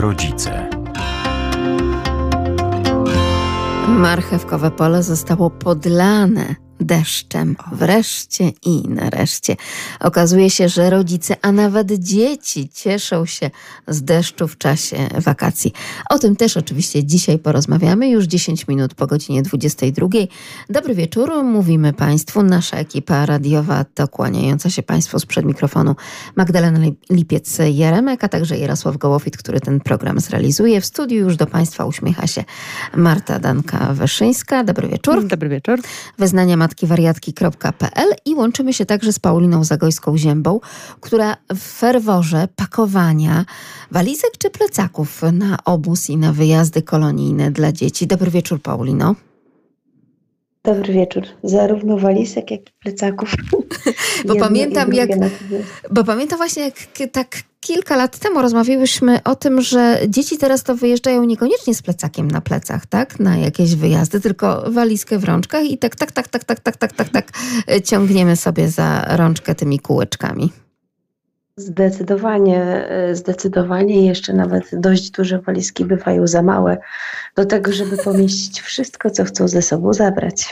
rodzice. Marchewkowe pole zostało podlane deszczem. Wreszcie i nareszcie. Okazuje się, że rodzice, a nawet dzieci cieszą się z deszczu w czasie wakacji. O tym też oczywiście dzisiaj porozmawiamy, już 10 minut po godzinie 22. Dobry wieczór, mówimy Państwu. Nasza ekipa radiowa dokłaniająca się Państwu sprzed mikrofonu Magdalena Lipiec-Jaremek, a także Jarosław Gołowit, który ten program zrealizuje. W studiu już do Państwa uśmiecha się Marta Danka-Weszyńska. Dobry wieczór. Dobry wieczór. Wyznania matkiwariatki.pl i łączymy się także z Pauliną Zagojską-Ziębą, która w ferworze pakowania walizek czy plecaków na obóz i na wyjazdy kolonijne dla dzieci. Dobry wieczór, Paulino. Dobry wieczór. Zarówno walizek, jak i plecaków. bo pamiętam, jak, bo pamiętam właśnie, jak tak kilka lat temu rozmawiałyśmy o tym, że dzieci teraz to wyjeżdżają niekoniecznie z plecakiem na plecach, tak? Na jakieś wyjazdy, tylko walizkę w rączkach i tak, tak, tak, tak, tak, tak, tak, tak, tak ciągniemy sobie za rączkę tymi kółeczkami. Zdecydowanie, e, zdecydowanie jeszcze nawet dość duże walizki bywają za małe do tego, żeby pomieścić wszystko, co chcą ze sobą zabrać.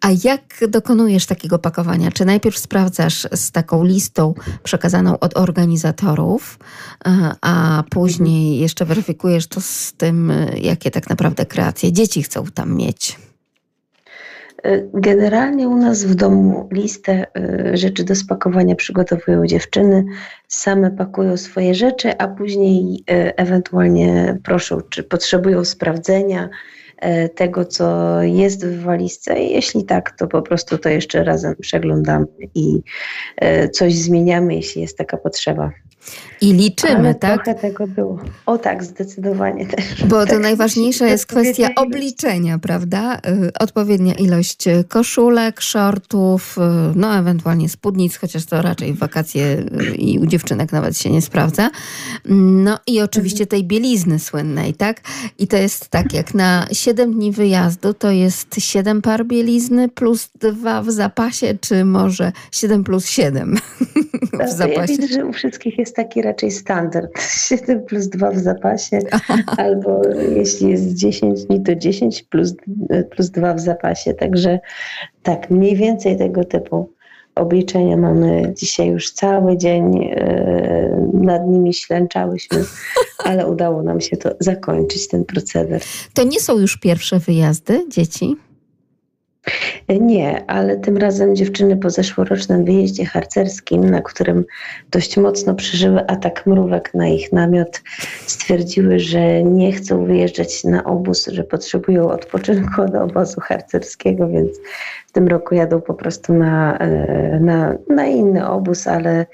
A jak dokonujesz takiego pakowania? Czy najpierw sprawdzasz z taką listą przekazaną od organizatorów, e, a później jeszcze weryfikujesz to z tym, e, jakie tak naprawdę kreacje dzieci chcą tam mieć? Generalnie u nas w domu listę y, rzeczy do spakowania przygotowują dziewczyny, same pakują swoje rzeczy, a później y, ewentualnie proszą, czy potrzebują sprawdzenia y, tego, co jest w walizce. Jeśli tak, to po prostu to jeszcze razem przeglądamy i coś zmieniamy, jeśli jest taka potrzeba. I liczymy, Ale tak? Trochę tego było. O tak, zdecydowanie też. Bo to tak. najważniejsza jest kwestia obliczenia, prawda? Y, odpowiednia ilość koszulek, shortów, y, no ewentualnie spódnic, chociaż to raczej w wakacje y, i u dziewczynek nawet się nie sprawdza. No i oczywiście tej bielizny słynnej, tak? I to jest tak, jak na 7 dni wyjazdu to jest 7 par bielizny plus 2 w zapasie, czy może 7 plus 7 w zapasie? Ja widzę, że u wszystkich jest taki raczej standard. 7 plus 2 w zapasie, albo jeśli jest 10 dni, to 10 plus, plus 2 w zapasie. Także tak, mniej więcej tego typu obliczenia mamy dzisiaj już cały dzień. E, nad nimi ślęczałyśmy, ale udało nam się to zakończyć, ten proceder. To nie są już pierwsze wyjazdy dzieci? Nie, ale tym razem dziewczyny po zeszłorocznym wyjeździe harcerskim, na którym dość mocno przeżyły atak mrówek na ich namiot, stwierdziły, że nie chcą wyjeżdżać na obóz, że potrzebują odpoczynku od obozu harcerskiego, więc w tym roku jadą po prostu na, e, na, na inny obóz, ale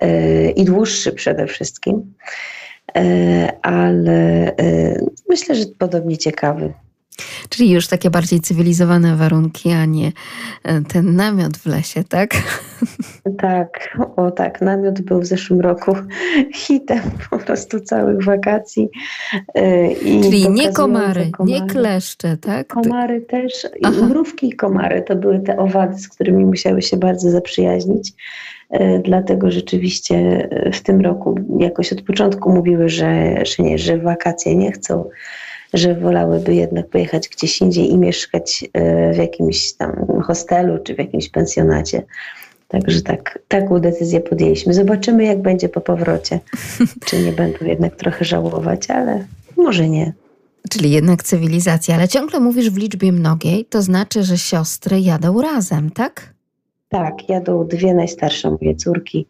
e, i dłuższy przede wszystkim. E, ale myślę, że podobnie ciekawy. Czyli już takie bardziej cywilizowane warunki, a nie e, ten namiot w lesie, tak? Tak, o tak, namiot był w zeszłym roku hitem po prostu całych wakacji. E, I Czyli nie komary, komary, nie kleszcze, tak? Komary też, Aha. mrówki i komary to były te owady, z którymi musiały się bardzo zaprzyjaźnić. E, dlatego rzeczywiście w tym roku jakoś od początku mówiły, że, że nie, że wakacje nie chcą, że wolałyby jednak pojechać gdzieś indziej i mieszkać e, w jakimś tam hostelu czy w jakimś pensjonacie. Także tak, taką decyzję podjęliśmy. Zobaczymy, jak będzie po powrocie. Czy nie będą jednak trochę żałować, ale może nie. Czyli jednak cywilizacja, ale ciągle mówisz w liczbie mnogiej, to znaczy, że siostry jadą razem, tak? Tak, jadą dwie najstarsze moje córki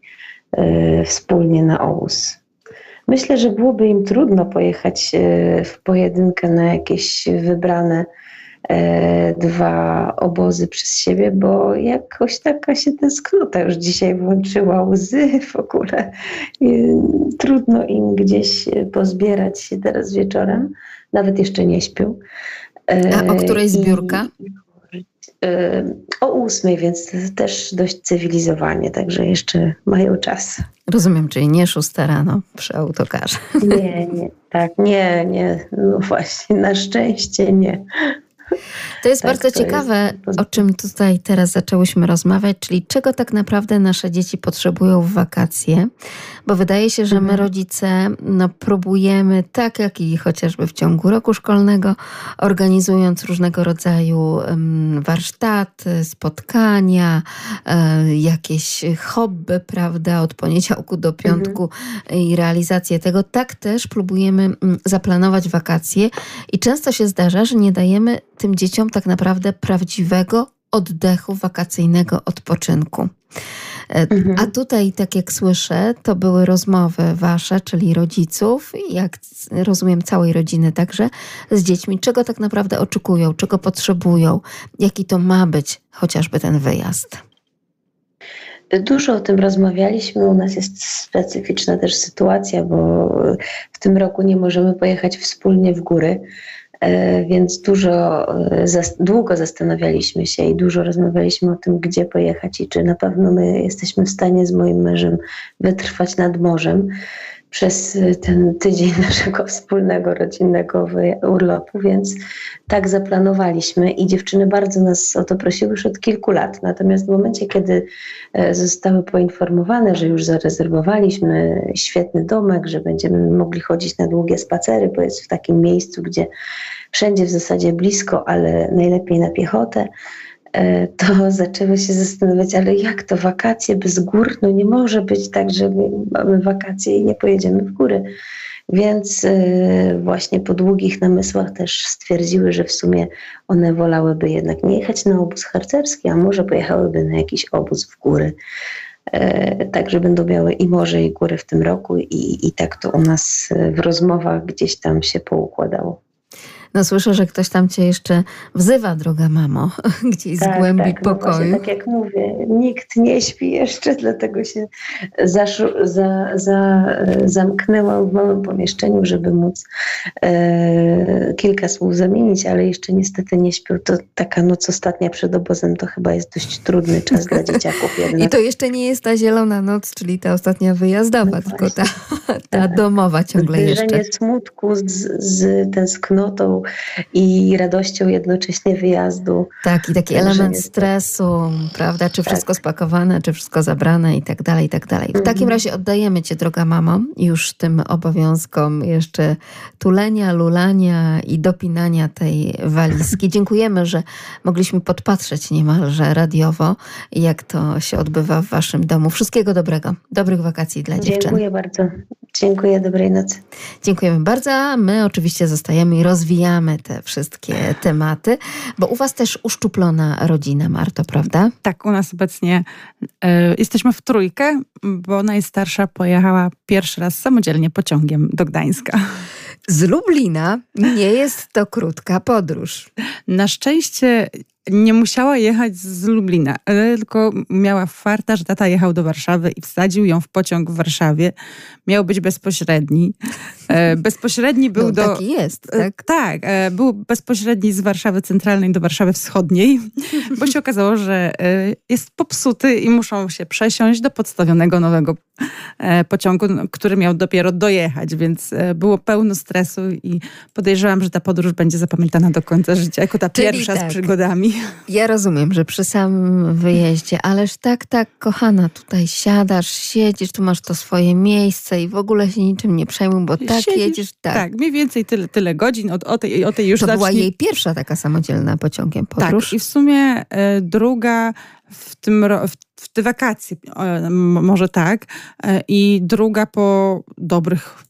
yy, wspólnie na obóz. Myślę, że byłoby im trudno pojechać e, w pojedynkę na jakieś wybrane e, dwa obozy przez siebie, bo jakoś taka się tęsknota już dzisiaj włączyła, łzy w ogóle. Trudno im gdzieś pozbierać się teraz wieczorem, nawet jeszcze nie śpią. A o której zbiórka? I, o ósmej, więc też dość cywilizowanie, także jeszcze mają czas. Rozumiem, czyli nie szósta rano przy autokarze. Nie, nie, tak, nie, nie, no właśnie, na szczęście nie. To jest tak, bardzo to ciekawe, jest... o czym tutaj teraz zaczęłyśmy rozmawiać, czyli czego tak naprawdę nasze dzieci potrzebują w wakacje, bo wydaje się, że my mhm. rodzice no, próbujemy, tak jak i chociażby w ciągu roku szkolnego, organizując różnego rodzaju warsztaty, spotkania, um, jakieś hobby, prawda, od poniedziałku do piątku mhm. i realizację tego, tak też próbujemy um, zaplanować wakacje i często się zdarza, że nie dajemy tym dzieciom tak naprawdę prawdziwego oddechu wakacyjnego odpoczynku. E, mhm. A tutaj, tak jak słyszę, to były rozmowy wasze, czyli rodziców, jak rozumiem, całej rodziny także, z dziećmi, czego tak naprawdę oczekują, czego potrzebują, jaki to ma być chociażby ten wyjazd. Dużo o tym rozmawialiśmy. U nas jest specyficzna też sytuacja, bo w tym roku nie możemy pojechać wspólnie w góry. E, więc dużo, e, długo zastanawialiśmy się i dużo rozmawialiśmy o tym, gdzie pojechać i czy na pewno my jesteśmy w stanie z moim mężem wytrwać nad morzem przez e, ten tydzień naszego wspólnego rodzinnego urlopu, więc tak zaplanowaliśmy i dziewczyny bardzo nas o to prosiły już od kilku lat. Natomiast w momencie, kiedy zostały poinformowane, że już zarezerwowaliśmy świetny domek, że będziemy mogli chodzić na długie spacery, bo jest w takim miejscu, gdzie wszędzie w zasadzie blisko, ale najlepiej na piechotę, e, to zaczęły się zastanawiać, ale jak to wakacje bez gór? No nie może być tak, że mamy wakacje i nie pojedziemy w góry. Więc e, właśnie po długich namysłach też stwierdziły, że w sumie one wolałyby jednak nie jechać na obóz harcerski, a może pojechałyby na jakiś obóz w góry. E, także będą miały i morze, i góry w tym roku, i, i tak to u nas w rozmowach gdzieś tam się poukładało. No słyszę, że ktoś tam cię jeszcze wzywa, droga mamo, gdzieś tak, z głębi tak, no pokoju. No tak jak mówię, nikt nie śpi jeszcze, dlatego się zaszu, za, za, zamknęłam w małym pomieszczeniu, żeby móc e, kilka słów zamienić, ale jeszcze niestety nie śpią. To taka noc ostatnia przed obozem to chyba jest dość trudny czas dla dzieciaków jednak. I to jeszcze nie jest ta zielona noc, czyli ta ostatnia wyjazdowa, no tylko ta, ta tak. domowa ciągle Zderzenie jeszcze. smutku z, z tęsknotą i radością jednocześnie wyjazdu. Tak, i taki element stresu, prawda? Czy tak. wszystko spakowane, czy wszystko zabrane i tak dalej, i tak dalej. W takim mhm. razie oddajemy Cię, droga mamo, już tym obowiązkom jeszcze tulenia, lulania i dopinania tej walizki. Dziękujemy, że mogliśmy podpatrzeć niemalże radiowo, jak to się odbywa w Waszym domu. Wszystkiego dobrego. Dobrych wakacji dla dziewczyn. Dziękuję bardzo. Dziękuję, dobrej nocy. Dziękujemy bardzo. My oczywiście zostajemy i rozwijamy te wszystkie tematy, bo u Was też uszczuplona rodzina, Marto, prawda? Tak, u nas obecnie y, jesteśmy w trójkę, bo najstarsza pojechała pierwszy raz samodzielnie pociągiem do Gdańska. Z Lublina nie jest to krótka podróż. Na szczęście nie musiała jechać z Lublina, tylko miała farta, że tata jechał do Warszawy i wsadził ją w pociąg w Warszawie. Miał być bezpośredni. E, bezpośredni był no, do... Taki jest, e, tak? Tak, e, był bezpośredni z Warszawy Centralnej do Warszawy Wschodniej, bo się okazało, że jest popsuty i muszą się przesiąść do podstawionego nowego pociągu, który miał dopiero dojechać, więc było pełno stresu i podejrzewam, że ta podróż będzie zapamiętana do końca życia, jako ta Czyli pierwsza tak. z przygodami. Ja rozumiem, że przy samym wyjeździe, ależ tak, tak, kochana, tutaj siadasz, siedzisz, tu masz to swoje miejsce i w ogóle się niczym nie przejmuj, bo tak Siedzisz, jedziesz, tak. Tak, mniej więcej tyle, tyle godzin od o tej, o tej już To zacznie... była jej pierwsza taka samodzielna pociągiem podróż. Tak, i w sumie e, druga w tym w, w te wakacje, e, może tak, e, i druga po dobrych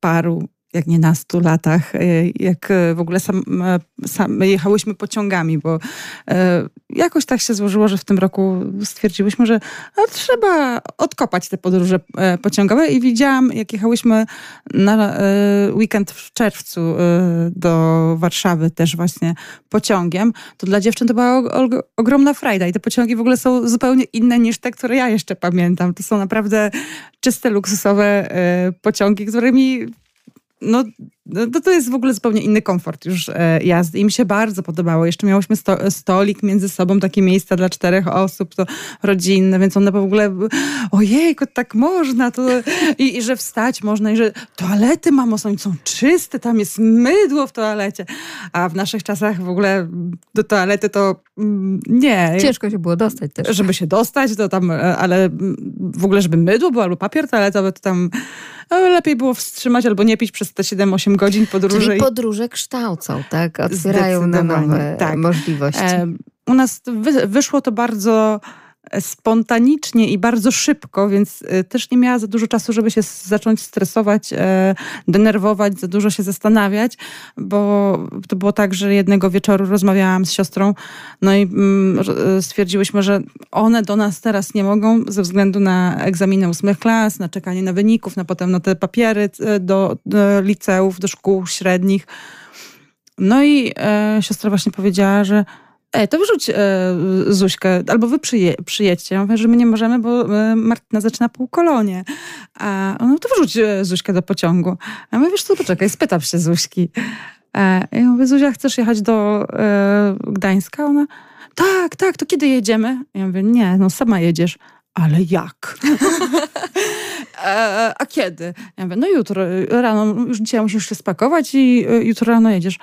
paru jak nie na stu latach, e, jak e, w ogóle sam, e, sam jechałyśmy pociągami, bo jakoś tak się złożyło, że w tym roku stwierdziłyśmy, że trzeba odkopać te podróże pociągowe i widziałam, jak jechałyśmy na weekend w czerwcu do Warszawy też właśnie pociągiem, to dla dziewczyn to była ogromna frajda i te pociągi w ogóle są zupełnie inne niż te, które ja jeszcze pamiętam. To są naprawdę czyste, luksusowe pociągi, którymi no, no, to jest w ogóle zupełnie inny komfort już e, jazdy. I mi się bardzo podobało. Jeszcze miałyśmy sto, stolik między sobą, takie miejsca dla czterech osób, to rodzinne, więc one w ogóle ojejku, tak można, to i, i że wstać można i że toalety, mamo, są, są czyste, tam jest mydło w toalecie. A w naszych czasach w ogóle do toalety to mm, nie. Ciężko się było dostać też. Żeby się dostać, to tam, e, ale w ogóle, żeby mydło było albo papier toaletowy, to tam lepiej było wstrzymać albo nie pić przez te 7-8 godzin podróży. Czyli podróże kształcą, tak? Otwierają na nowe tak. możliwości. E, u nas wy, wyszło to bardzo spontanicznie i bardzo szybko, więc y, też nie miała za dużo czasu, żeby się zacząć stresować, e, denerwować, za dużo się zastanawiać, bo to było tak, że jednego wieczoru rozmawiałam z siostrą, no i mm, stwierdziłyśmy, że one do nas teraz nie mogą ze względu na egzaminy ósmych klas, na czekanie na wyników, na potem na te papiery e, do, do liceów, do szkół średnich. No i e, siostra właśnie powiedziała, że Ej, to wyrzuć e, Zuśkę, albo wy przyje, przyjedźcie. Ja mówię, że my nie możemy, bo e, Martyna zaczyna półkolonie. A no to wyrzuć e, Zuśkę do pociągu. A my wiesz co, poczekaj, spytam się Zuśki. E, ja mówię, Zuzia, chcesz jechać do e, Gdańska? Ona, tak, tak, to kiedy jedziemy? Ja mówię, nie, no sama jedziesz. Ale jak? e, a kiedy? Ja mówię, no jutro rano, już dzisiaj musisz się spakować i e, jutro rano jedziesz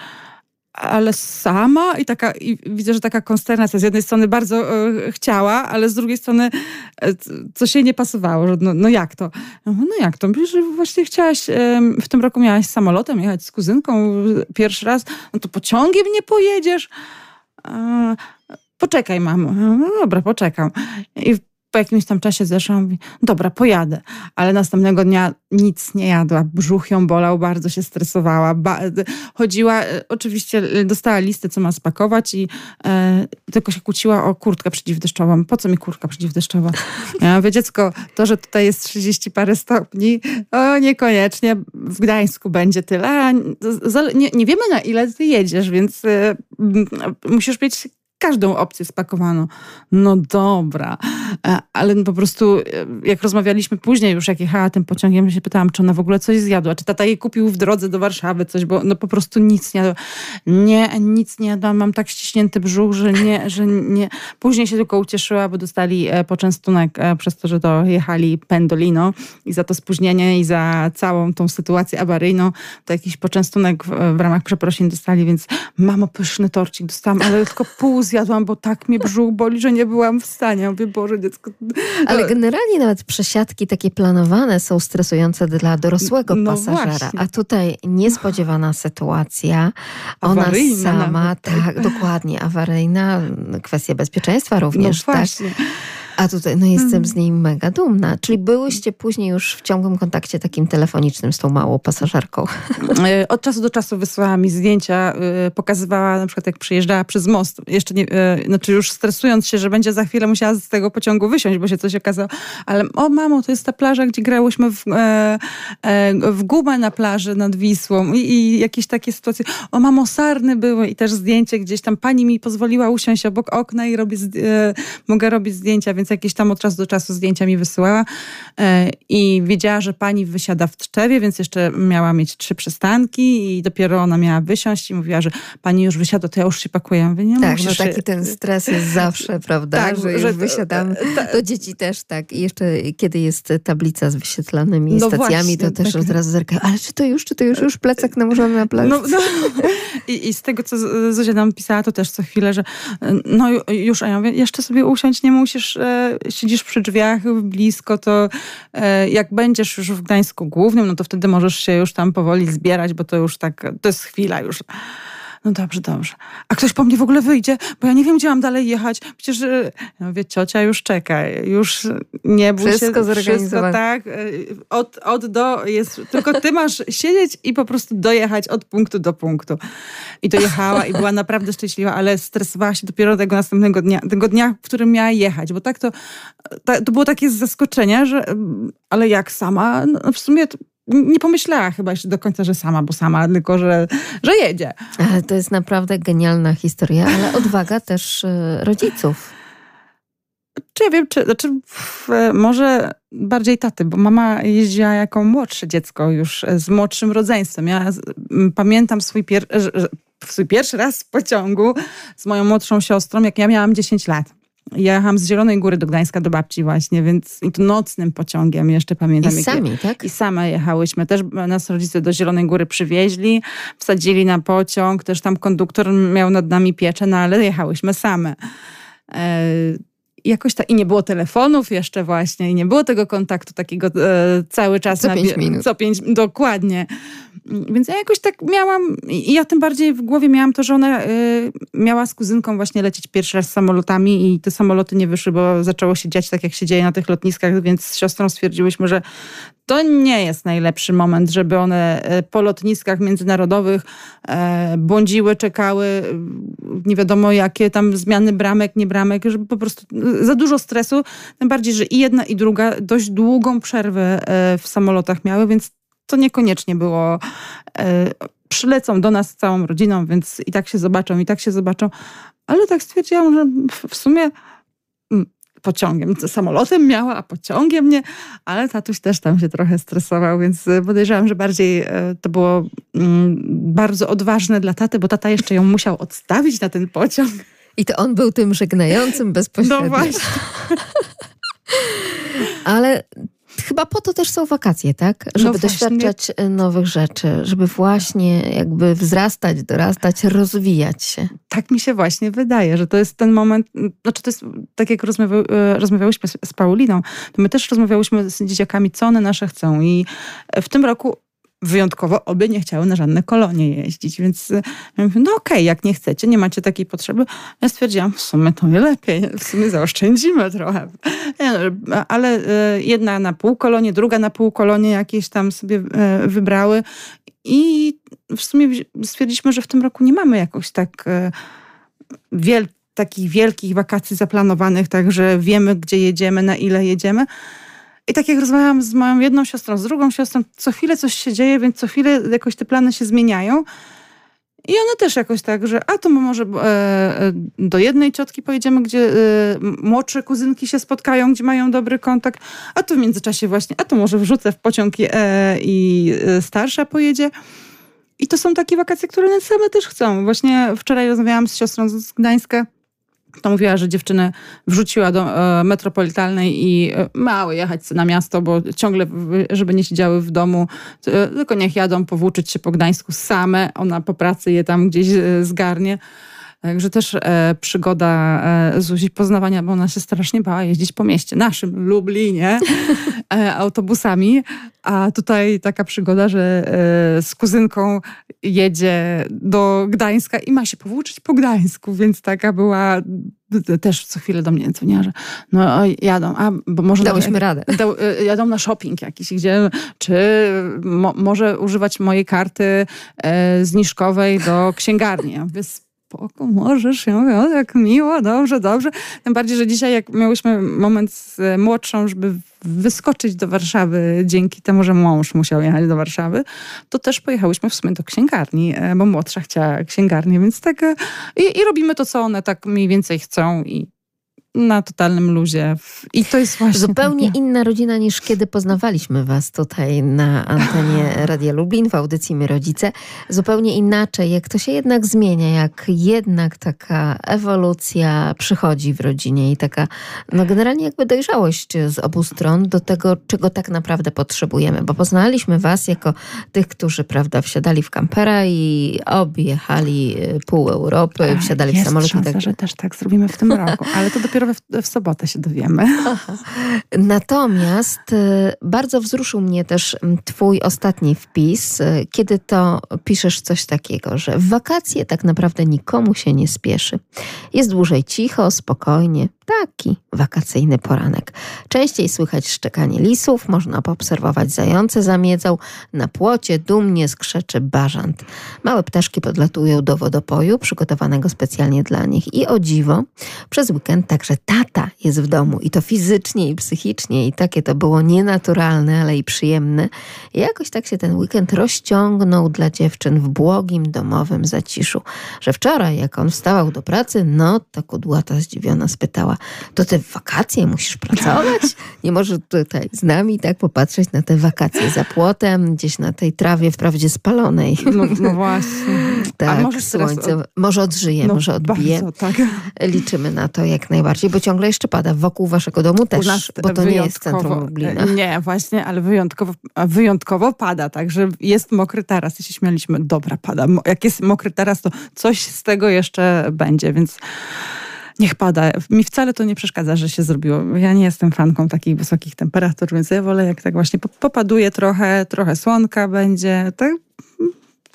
ale sama i taka, i widzę, że taka konsternacja. Z jednej strony bardzo e, chciała, ale z drugiej strony e, coś jej nie pasowało, że no, no jak to? No, jak to? Że właśnie chciałaś, e, w tym roku miałaś samolotem jechać z kuzynką pierwszy raz, no to pociągiem nie pojedziesz? E, poczekaj, mamo. No dobra, poczekam. I jakimś tam czasie zeszła, mówi, dobra, pojadę. Ale następnego dnia nic nie jadła, brzuch ją bolał, bardzo się stresowała. Ba chodziła, e, oczywiście e, dostała listę, co ma spakować i e, tylko się kłóciła o kurtkę przeciwdeszczową. Po co mi kurtka przeciwdeszczowa? Ja mówię, dziecko, to, że tutaj jest 30 parę stopni, o niekoniecznie. W Gdańsku będzie tyle. Nie, nie wiemy na ile ty jedziesz, więc y, musisz mieć każdą opcję spakowano. No dobra, e, ale po prostu e, jak rozmawialiśmy później już, jak jechała tym pociągiem, się pytałam, czy ona w ogóle coś zjadła, czy tata jej kupił w drodze do Warszawy coś, bo no po prostu nic nie jadła. Nie, nic nie jadłam, mam tak ściśnięty brzuch, że nie, że nie. Później się tylko ucieszyła, bo dostali e, poczęstunek przez to, że dojechali Pendolino i za to spóźnienie i za całą tą sytuację awaryjną, to jakiś poczęstunek w, w ramach przeprosin dostali, więc mamo, pyszny torcik dostałam, ale tylko pół zjadłam, bo tak mnie brzuch boli, że nie byłam w stanie. mówię, Boże, dziecko. Ale generalnie nawet przesiadki takie planowane są stresujące dla dorosłego no pasażera. Właśnie. A tutaj niespodziewana sytuacja. Ona awaryjna sama, nawet, tak, tak, dokładnie, awaryjna. Kwestia bezpieczeństwa również, no tak? A tutaj no jestem mm. z niej mega dumna. Czyli byłyście później już w ciągłym kontakcie takim telefonicznym z tą małą pasażerką? E, od czasu do czasu wysyłała mi zdjęcia, e, pokazywała na przykład jak przyjeżdżała przez most. Jeszcze nie, e, znaczy już stresując się, że będzie za chwilę musiała z tego pociągu wysiąść, bo się coś okazało. Ale o mamo, to jest ta plaża, gdzie grałyśmy w, w gumę na plaży nad Wisłą i, i jakieś takie sytuacje. O mamo, sarny były i też zdjęcie gdzieś tam. Pani mi pozwoliła usiąść obok okna i robię, mogę robić zdjęcia, więc więc jakieś tam od czasu do czasu zdjęcia mi wysyłała e, i wiedziała, że pani wysiada w Tczewie, więc jeszcze miała mieć trzy przystanki i dopiero ona miała wysiąść i mówiła, że pani już wysiada, to ja już się pakuję. Ja mówię, nie tak, no taki ten stres jest zawsze, prawda, tak, że, że już wysiadam. To dzieci też tak. I jeszcze kiedy jest tablica z wyświetlanymi no stacjami, właśnie, to też tak. od razu zerkają, ale czy to już, czy to już, już plecak nałożony na plecak? No, no. I, I, z tego, co Zuzia nam pisała, to też co chwilę, że no już, a ja mówię, jeszcze sobie usiąść nie musisz, e, siedzisz przy drzwiach blisko, to e, jak będziesz już w Gdańsku Głównym, no to wtedy możesz się już tam powoli zbierać, bo to już tak, to jest chwila już. No dobrze, dobrze. A ktoś po mnie w ogóle wyjdzie, bo ja nie wiem, gdzie mam dalej jechać. Przecież, e, ja mówię, ciocia już czeka, już nie bój wszystko się. Wszystko tak. E, od, od do jest, tylko ty masz siedzieć i po prostu dojechać od punktu do punktu. I dojechała i była naprawdę szczęśliwa, ale stresowała się dopiero tego następnego dnia, tego dnia, w którym miała jechać, bo tak to, to było takie zaskoczenie, że ale jak sama, no w sumie nie pomyślała chyba jeszcze do końca, że sama, bo sama, tylko że, że jedzie. Ale to jest naprawdę genialna historia, ale odwaga też y, rodziców. czy ja wiem, czy, znaczy może bardziej taty, bo mama jeździła jako młodsze dziecko już z młodszym rodzeństwem. Ja pamiętam swój, pier swój pierwszy raz w pociągu z moją młodszą siostrą, jak ja miałam 10 lat. Jechałam z Zielonej Góry do Gdańska do babci właśnie, więc i to nocnym pociągiem jeszcze pamiętam. I sami, tak? I same jechałyśmy. Też nas rodzice do Zielonej Góry przywieźli, wsadzili na pociąg, też tam konduktor miał nad nami pieczę, no ale jechałyśmy same. Jakoś ta, i nie było telefonów jeszcze właśnie, i nie było tego kontaktu takiego e, cały czas. Co na, pięć minut. Co pięć, dokładnie. Więc ja jakoś tak miałam, i ja tym bardziej w głowie miałam to, że ona y, miała z kuzynką właśnie lecieć pierwszy raz samolotami i te samoloty nie wyszły, bo zaczęło się dziać tak, jak się dzieje na tych lotniskach, więc z siostrą stwierdziłyśmy, że to nie jest najlepszy moment, żeby one e, po lotniskach międzynarodowych e, błądziły, czekały, nie wiadomo jakie tam zmiany bramek, nie bramek, żeby po prostu e, za dużo stresu, tym bardziej, że i jedna i druga dość długą przerwę w samolotach miały, więc to niekoniecznie było przylecą do nas całą rodziną, więc i tak się zobaczą, i tak się zobaczą. Ale tak stwierdziłam, że w sumie pociągiem, samolotem miała, a pociągiem nie, ale tatuś też tam się trochę stresował, więc e, podejrzewam, że bardziej e, to było mm, bardzo odważne dla taty, bo tata jeszcze ją musiał odstawić na ten pociąg. I to on był tym żegnającym bezpośrednio. No właśnie. Ale chyba po to też są wakacje, tak? No żeby no doświadczać e, nowych rzeczy, żeby właśnie jakby wzrastać, dorastać, rozwijać się. Tak mi się właśnie wydaje, że to jest ten moment, znaczy to jest tak jak rozmawia, e, rozmawiałyśmy z Pauliną, to my też rozmawiałyśmy z dzieciakami, co one nasze chcą i w tym roku wyjątkowo obie nie chciały na żadne kolonie jeździć, więc e, ja mówię, no okej, okay, jak nie chcecie, nie macie takiej potrzeby. Ja stwierdziłam, w sumie to nie lepiej, w sumie zaoszczędzimy trochę. No, ale e, jedna na pół kolonie, druga na pół kolonie jakieś tam sobie e, wybrały i w sumie stwierdziliśmy, że w tym roku nie mamy jakoś tak wiel takich wielkich wakacji zaplanowanych, także wiemy, gdzie jedziemy, na ile jedziemy. I tak jak rozmawiałam z moją jedną siostrą, z drugą siostrą, co chwilę coś się dzieje, więc co chwilę jakoś te plany się zmieniają. I one też jakoś tak, że a to może e, e, do jednej ciotki pojedziemy, gdzie e, młodsze kuzynki się spotkają, gdzie mają dobry kontakt, a to w międzyczasie właśnie, a to może wrzucę w pociąg e, i e, starsza pojedzie. I to są takie wakacje, które one same też chcą. Właśnie wczoraj rozmawiałam z siostrą z Gdańska, to mówiła, że dziewczynę wrzuciła do e, metropolitalnej i e, mały jechać na miasto, bo ciągle, żeby nie siedziały w domu, e, tylko niech jadą powłóczyć się po Gdańsku same. Ona po pracy je tam gdzieś zgarnie. Także też e, przygoda e, Zuzi poznawania, bo ona się strasznie bała jeździć po mieście naszym, Lublinie, e, autobusami. A tutaj taka przygoda, że z kuzynką jedzie do Gdańska i ma się powłóczyć po Gdańsku, więc taka była też co chwilę do mnie dzwoniła, że no jadą, a bo może... Dałyśmy radę. Da, jadą na shopping jakiś, gdzie czy mo, może używać mojej karty e, zniżkowej do księgarni. Mówię, spoko, możesz. Ja mówię, o, jak miło, dobrze, dobrze. Tym bardziej, że dzisiaj jak miałyśmy moment z młodszą, żeby wyskoczyć do Warszawy dzięki temu, że mąż musiał jechać do Warszawy, to też pojechałyśmy w sumie do księgarni, e, bo młodsza chciała księgarnię, więc tak e, i, i robimy to, co one tak mniej więcej chcą i na totalnym luzie. I to jest właśnie. Zupełnie inna rodzina niż kiedy poznawaliśmy Was tutaj na antenie Radia Lublin w audycji My Rodzice. Zupełnie inaczej, jak to się jednak zmienia, jak jednak taka ewolucja przychodzi w rodzinie i taka, no generalnie jakby dojrzałość z obu stron do tego, czego tak naprawdę potrzebujemy. Bo poznaliśmy Was jako tych, którzy, prawda, wsiadali w kampera i objechali pół Europy, wsiadali Jest w samolot. Szansa, tak... że też tak zrobimy w tym roku, ale to dopiero w, w sobotę się dowiemy. Aha. Natomiast e, bardzo wzruszył mnie też Twój ostatni wpis, e, kiedy to piszesz coś takiego, że w wakacje tak naprawdę nikomu się nie spieszy. Jest dłużej cicho, spokojnie, taki wakacyjny poranek. Częściej słychać szczekanie lisów, można poobserwować zające zamiedzą, na płocie dumnie skrzeczy bażant. Małe ptaszki podlatują do wodopoju przygotowanego specjalnie dla nich i o dziwo, przez weekend także tata jest w domu i to fizycznie i psychicznie i takie to było nienaturalne, ale i przyjemne. I jakoś tak się ten weekend rozciągnął dla dziewczyn w błogim domowym zaciszu, że wczoraj jak on wstawał do pracy, no to kudłata zdziwiona spytała to te wakacje musisz pracować? Nie możesz tutaj z nami tak popatrzeć na te wakacje za płotem, gdzieś na tej trawie wprawdzie spalonej. No, no właśnie. tak, może słońce, od... może odżyje, no, może odbije. Bardzo, tak. Liczymy na to jak najbardziej, bo ciągle jeszcze pada wokół waszego domu też, bo to nie jest centrum Lublina. Nie, właśnie, ale wyjątkowo, wyjątkowo pada, także jest mokry taras. I się śmialiśmy, dobra, pada. Jak jest mokry taras, to coś z tego jeszcze będzie, więc niech pada. Mi wcale to nie przeszkadza, że się zrobiło. Ja nie jestem fanką takich wysokich temperatur, więc ja wolę jak tak właśnie popaduje trochę, trochę słonka będzie. Tak,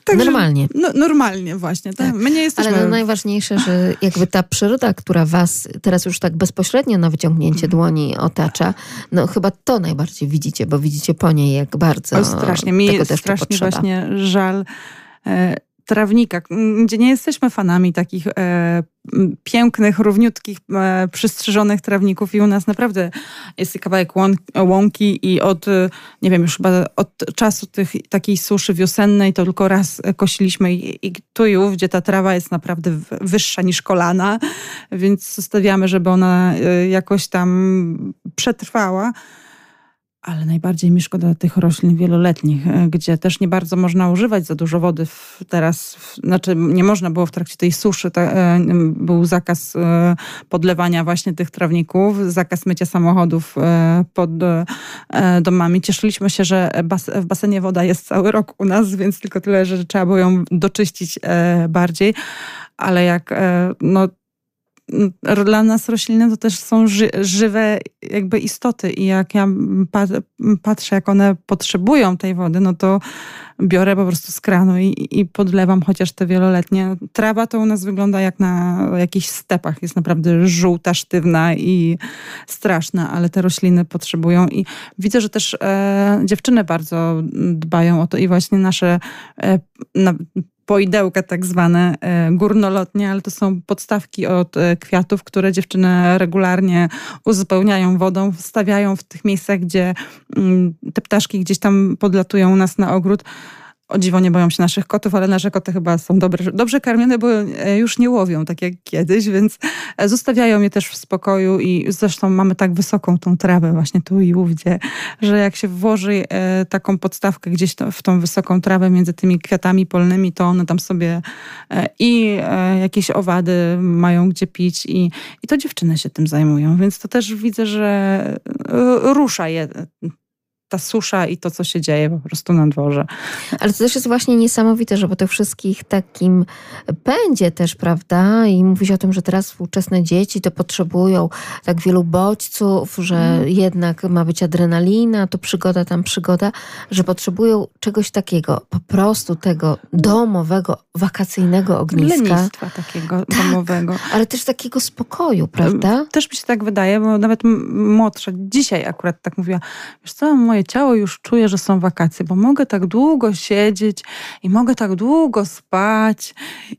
Także, normalnie. No, normalnie właśnie. Tak? My nie jesteśmy... Ale no najważniejsze, że jakby ta przyroda, która was teraz już tak bezpośrednio na wyciągnięcie dłoni otacza, no chyba to najbardziej widzicie, bo widzicie po niej, jak bardzo o, strasznie. Mi tego strasznie potrzeba. właśnie żal e, trawnika, gdzie nie jesteśmy fanami takich e, pięknych, równiutkich, e, przystrzyżonych trawników i u nas naprawdę jest kawałek łąki i od, nie wiem, już chyba od czasu tych, takiej suszy wiosennej to tylko raz kosiliśmy i, i tu i ów, gdzie ta trawa jest naprawdę wyższa niż kolana, więc zostawiamy, żeby ona e, jakoś tam przetrwała ale najbardziej mi szkoda tych roślin wieloletnich, e, gdzie też nie bardzo można używać za dużo wody. Teraz, znaczy nie można było w trakcie tej suszy, e, był zakaz e, podlewania właśnie tych trawników, zakaz mycia samochodów pod domami. Cieszyliśmy się, że w basenie woda jest cały rok u nas, więc tylko tyle, że trzeba było ją doczyścić bardziej. Ale jak no, dla nas rośliny to też są ży żywe jakby istoty i jak ja patrzę, jak one potrzebują tej wody, no to biorę po prostu z kranu i, i podlewam chociaż te wieloletnie. Trawa to u nas wygląda jak na jakichś stepach. Jest naprawdę żółta, sztywna i straszna, ale te rośliny potrzebują i widzę, że też e, dziewczyny bardzo dbają o to i właśnie nasze e, na, poidełka tak zwane, e, górnolotnie, ale to są podstawki od e, kwiatów, które dziewczyny regularnie uzupełniają wodą, stawiają w tych miejscach, gdzie mm, te ptaszki gdzieś tam podlatują u nas na ogród o dziwo nie boją się naszych kotów, ale nasze koty chyba są dobre, dobrze karmione, bo e, już nie łowią tak jak kiedyś, więc e, zostawiają je też w spokoju i zresztą mamy tak wysoką tą trawę właśnie tu i ówdzie, że jak się włoży e, taką podstawkę gdzieś w tą wysoką trawę między tymi kwiatami polnymi, to one tam sobie i jakieś owady mają gdzie pić i, i to dziewczyny się tym zajmują, więc to też widzę, że rusza je ta susza i to, co się dzieje po prostu na dworze. Ale to też jest właśnie niesamowite, że po tych wszystkich takim pędzie też, prawda? I mówić o tym, że teraz współczesne dzieci to potrzebują tak wielu bodźców, że mm. jednak ma być adrenalina, to przygoda, tam przygoda, że potrzebują czegoś takiego, po prostu tego domowego, wakacyjnego ogniska. Lenistwa takiego tak, domowego. Ale też takiego spokoju, prawda? Też mi się tak wydaje, bo nawet młodsza, dzisiaj akurat tak mówiła, wiesz co, moje moje ciało już czuje, że są wakacje, bo mogę tak długo siedzieć i mogę tak długo spać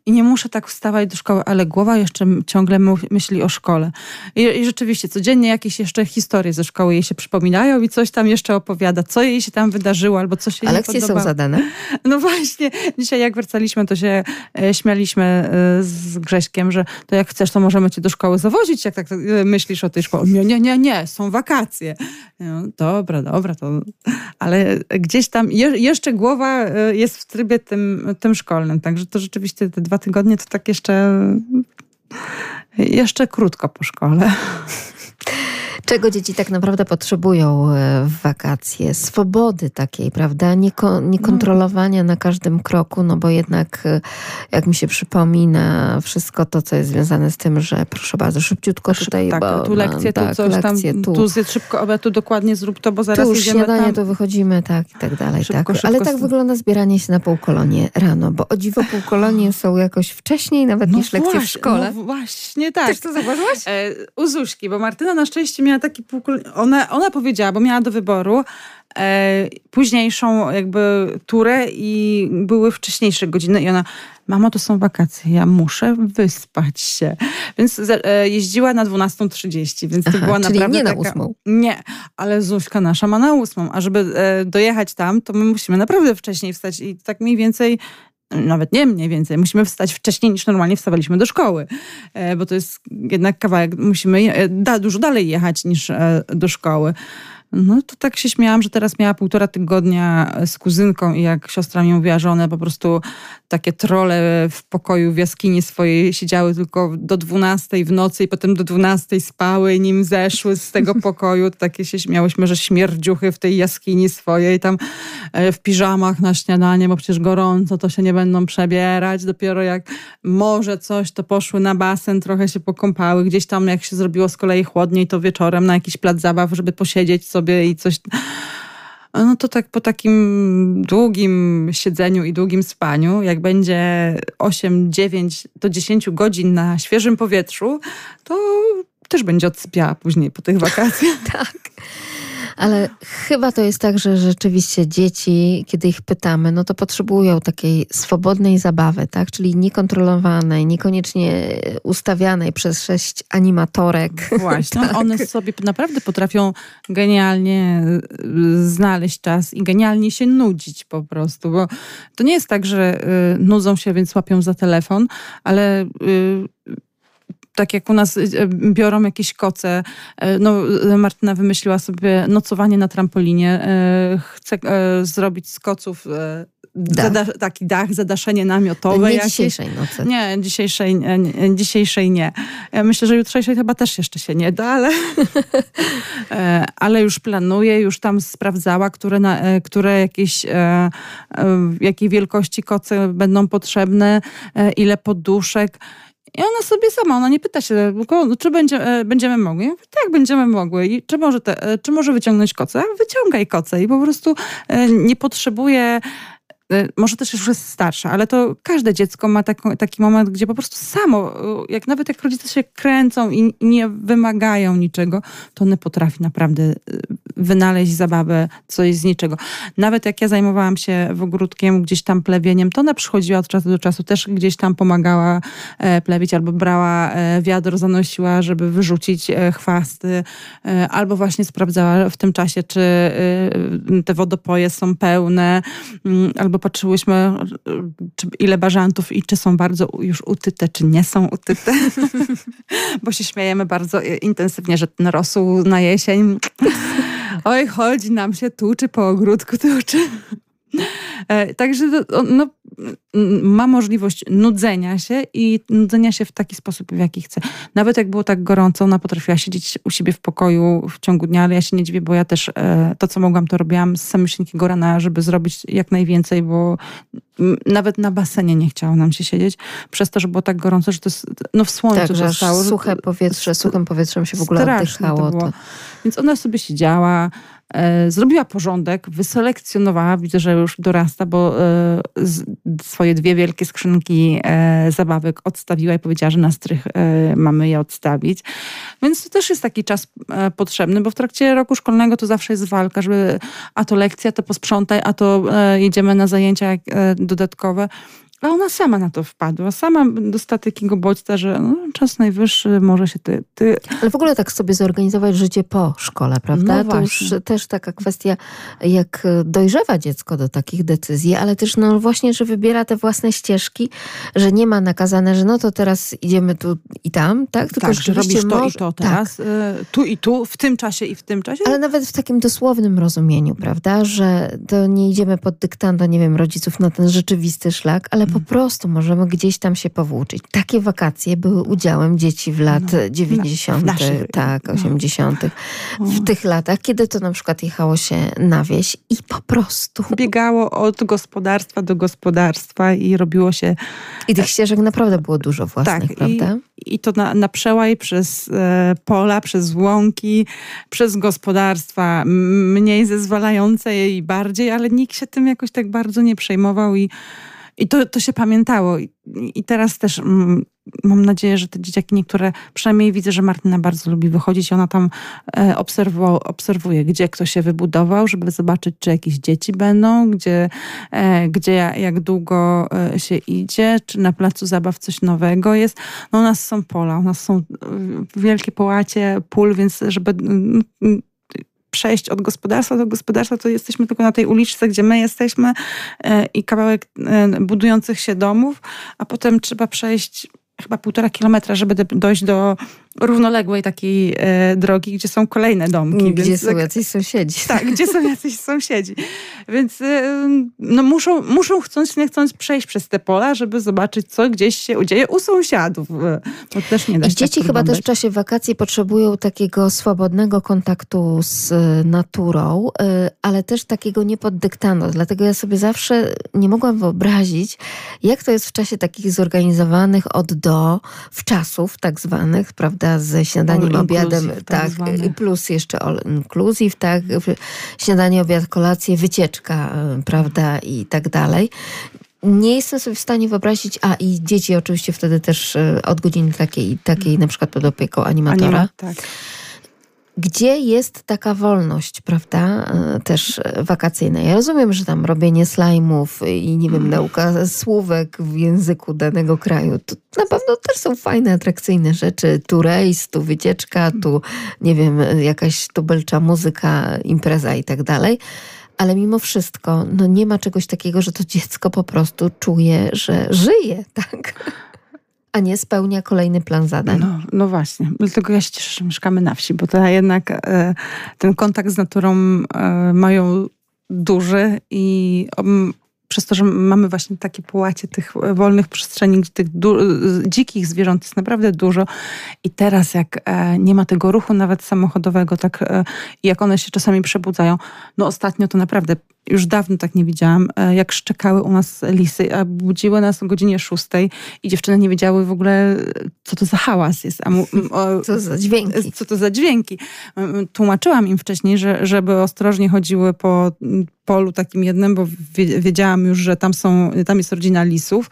i nie muszę tak wstawać do szkoły, ale głowa jeszcze ciągle myśli o szkole. I, i rzeczywiście codziennie jakieś jeszcze historie ze szkoły jej się przypominają i coś tam jeszcze opowiada, co jej się tam wydarzyło albo co się A lekcje są zadane? No właśnie. Dzisiaj jak wracaliśmy, to się e, śmialiśmy e, z Grześkiem, że to jak chcesz, to możemy cię do szkoły zawozić, jak tak e, myślisz o tej szkole. Nie, nie, nie, nie, są wakacje. No, dobra, dobra, to ale gdzieś tam je, jeszcze głowa e, jest w trybie tym, tym szkolnym, także to rzeczywiście te dwa tygodnie to tak jeszcze jeszcze krótko po szkole. Czego dzieci tak naprawdę potrzebują e, w wakacje? Swobody takiej, prawda? Niekontrolowania na każdym kroku, no bo jednak, e, jak mi się przypomina, wszystko to, co jest związane z tym, że proszę bardzo, szybciutko tutaj, tak, bo, tu lekcje, no, tu coś lekcje, tam, tu, tu zjedz szybko obiad, tu dokładnie zrób to, bo zaraz tu idziemy śniadanie, tam. to wychodzimy, tak i tak dalej. Szybko, tak. Szybko, Ale tak wygląda zbieranie się na półkolonie rano, bo o dziwo półkolonie są jakoś wcześniej nawet no niż lekcje właśnie, w szkole. No właśnie tak. Też to zauważyłaś? E, u Zuśki, bo Martyna na szczęście miała miała taki ona, ona powiedziała, bo miała do wyboru e, późniejszą jakby turę i były wcześniejsze godziny i ona, mamo to są wakacje, ja muszę wyspać się. Więc e, jeździła na 12.30, więc to Aha, była czyli naprawdę nie na ósmą. Nie, ale Zuśka nasza ma na ósmą, a żeby e, dojechać tam, to my musimy naprawdę wcześniej wstać i tak mniej więcej nawet nie mniej więcej, musimy wstać wcześniej niż normalnie wstawaliśmy do szkoły, e, bo to jest jednak kawałek, musimy da, dużo dalej jechać niż do szkoły. No to tak się śmiałam, że teraz miała półtora tygodnia z kuzynką i jak siostra mi mówiła, że one po prostu takie trole w pokoju w jaskini swojej siedziały tylko do 12 w nocy i potem do 12 spały, nim zeszły z tego pokoju. To takie się śmiałyśmy, że śmierdziuchy w tej jaskini swojej tam e, w piżamach na śniadanie, bo przecież gorąco to się nie będą przebierać. Dopiero jak może coś, to poszły na basen, trochę się pokąpały. Gdzieś tam jak się zrobiło z kolei chłodniej, to wieczorem na jakiś plac zabaw, żeby posiedzieć sobie i coś no to tak po takim długim siedzeniu i długim spaniu, jak będzie 8, 9 do 10 godzin na świeżym powietrzu, to też będzie odsypiała później po tych wakacjach. tak. Ale chyba to jest tak, że rzeczywiście dzieci, kiedy ich pytamy, no to potrzebują takiej swobodnej zabawy, tak? Czyli niekontrolowanej, niekoniecznie ustawianej przez sześć animatorek. Właśnie. tak. One sobie naprawdę potrafią genialnie y, znaleźć czas i genialnie się nudzić po prostu, bo to nie jest tak, że y, nudzą się, więc łapią za telefon, ale y, tak jak u nas y, biorą jakieś koce. E, no, Martyna wymyśliła sobie nocowanie na trampolinie. E, chce e, zrobić z koców Zada, taki dach, zadaszenie namiotowe. Nie jakieś. dzisiejszej nocy. Nie, dzisiejszej nie, dzisiejszej nie. Ja myślę, że jutrzejszej chyba też jeszcze się nie da, ale, ale już planuje, już tam sprawdzała, które, na, które jakieś, jakiej wielkości koce będą potrzebne, ile poduszek. I ona sobie sama, ona nie pyta się, czy będzie, e, będziemy mogli. Ja mówię, tak, będziemy mogły. I czy może, te, e, czy może wyciągnąć koce? Wyciągaj koce. I po prostu e, nie potrzebuje może też już jest starsza, ale to każde dziecko ma taki, taki moment, gdzie po prostu samo, jak nawet jak rodzice się kręcą i nie wymagają niczego, to one potrafi naprawdę wynaleźć zabawę coś z niczego. Nawet jak ja zajmowałam się w ogródkiem, gdzieś tam plewieniem, to ona przychodziła od czasu do czasu, też gdzieś tam pomagała e, plewić, albo brała e, wiadro, zanosiła, żeby wyrzucić e, chwasty, albo właśnie sprawdzała w tym czasie, czy te wodopoje są pełne, mm, albo patrzyłyśmy, ile bażantów i czy są bardzo już utyte, czy nie są utyte. Bo się śmiejemy bardzo intensywnie, że ten rosół na jesień oj, chodzi nam się tuczy po ogródku, tuczy. E, także no, ma możliwość nudzenia się i nudzenia się w taki sposób, w jaki chce. Nawet jak było tak gorąco, ona potrafiła siedzieć u siebie w pokoju w ciągu dnia, ale ja się nie dziwię, bo ja też e, to, co mogłam, to robiłam z samyślnikiego rana, żeby zrobić jak najwięcej, bo nawet na basenie nie chciało nam się siedzieć, przez to, że było tak gorąco, że to jest, no w słońcu tak, zostało. suche powietrze, suchym powietrzem się w ogóle oddychało. To. Więc ona sobie siedziała, e, zrobiła porządek, wyselekcjonowała, widzę, że już dorasta, bo e, swoje dwie wielkie skrzynki e, zabawek odstawiła i powiedziała, że na strych e, mamy je odstawić. Więc to też jest taki czas e, potrzebny, bo w trakcie roku szkolnego to zawsze jest walka, żeby a to lekcja, to posprzątaj, a to e, jedziemy na zajęcia dodatkowe. A ona sama na to wpadła. Sama dostała takiego bodźca, że no, czas najwyższy, może się ty, ty... Ale w ogóle tak sobie zorganizować życie po szkole, prawda? No to już też taka kwestia, jak dojrzewa dziecko do takich decyzji, ale też no właśnie, że wybiera te własne ścieżki, że nie ma nakazane, że no to teraz idziemy tu i tam, tak? Tylko tak, że robisz to może... i to teraz, tak. Tu i tu, w tym czasie i w tym czasie. Ale nawet w takim dosłownym rozumieniu, prawda? Że to nie idziemy pod dyktando, nie wiem, rodziców na ten rzeczywisty szlak, ale po prostu możemy gdzieś tam się powłóczyć. Takie wakacje były udziałem dzieci w lat no, 90., no, tak, 80., no. w tych latach, kiedy to na przykład jechało się na wieś i po prostu... Biegało od gospodarstwa do gospodarstwa i robiło się... I tych ścieżek naprawdę było dużo własnych, tak, prawda? I, i to na, na przełaj przez e, pola, przez łąki, przez gospodarstwa mniej zezwalające i bardziej, ale nikt się tym jakoś tak bardzo nie przejmował i i to, to się pamiętało. I, teraz też mm, mam nadzieję, że te dzieciaki niektóre, przynajmniej widzę, że Martyna bardzo lubi wychodzić ona tam e, obserwuje, gdzie kto się wybudował, żeby zobaczyć, czy jakieś dzieci będą, gdzie, e, gdzie jak długo e, się idzie, czy na placu zabaw coś nowego jest. No u nas są pola, u nas są wielkie połacie pól, więc żeby przejść od gospodarstwa do gospodarstwa, to jesteśmy tylko na tej uliczce, gdzie my jesteśmy i kawałek budujących się domów, a potem trzeba przejść chyba półtora kilometra, żeby dojść do równoległej takiej e, drogi, gdzie są kolejne domki. Gdzie więc, są jacyś sąsiedzi. Tak, gdzie są jacyś sąsiedzi. Więc e, no, muszą, muszą chcąc nie chcąc przejść przez te pola, żeby zobaczyć, co gdzieś się dzieje u sąsiadów. E, bo też nie da I tak dzieci tak chyba też w czasie wakacji potrzebują takiego swobodnego kontaktu z e, naturą, e, ale też takiego niepoddyktano. Dlatego ja sobie zawsze nie mogłam wyobrazić, jak to jest w czasie takich zorganizowanych od do, w czasów tak zwanych, prawda, prawda, ze śniadaniem, obiadem, tak, tak plus jeszcze all inclusive, tak, śniadanie, obiad, kolację, wycieczka, e, prawda, i tak dalej. Nie jestem sobie w stanie wyobrazić, a i dzieci oczywiście wtedy też e, od godziny takiej, takiej na przykład pod opieką animatora. Anima, tak gdzie jest taka wolność, prawda, e, też wakacyjna. Ja rozumiem, że tam robienie slajmów i nie wiem, nauka słówek w języku danego kraju, to na pewno też są fajne, atrakcyjne rzeczy. Tu rejs, tu wycieczka, tu nie wiem, jakaś tubelcza muzyka, impreza i tak dalej. Ale mimo wszystko, no nie ma czegoś takiego, że to dziecko po prostu czuje, że żyje, tak? A nie spełnia kolejny plan zadań. No, no właśnie, dlatego ja się cieszę, że mieszkamy na wsi, bo to jednak e, ten kontakt z naturą e, mają duży i um, przez to, że mamy właśnie takie połacie tych wolnych przestrzeni, gdzie tych dzikich zwierząt jest naprawdę dużo i teraz jak e, nie ma tego ruchu nawet samochodowego, tak e, jak one się czasami przebudzają, no ostatnio to naprawdę już dawno tak nie widziałam, e, jak szczekały u nas lisy, a budziły nas o godzinie szóstej i dziewczyny nie wiedziały w ogóle, co to za hałas jest. A mu, o, co za dźwięki. Co to za dźwięki. Tłumaczyłam im wcześniej, że, żeby ostrożnie chodziły po polu takim jednym, bo wiedziałam już, że tam, są, tam jest rodzina lisów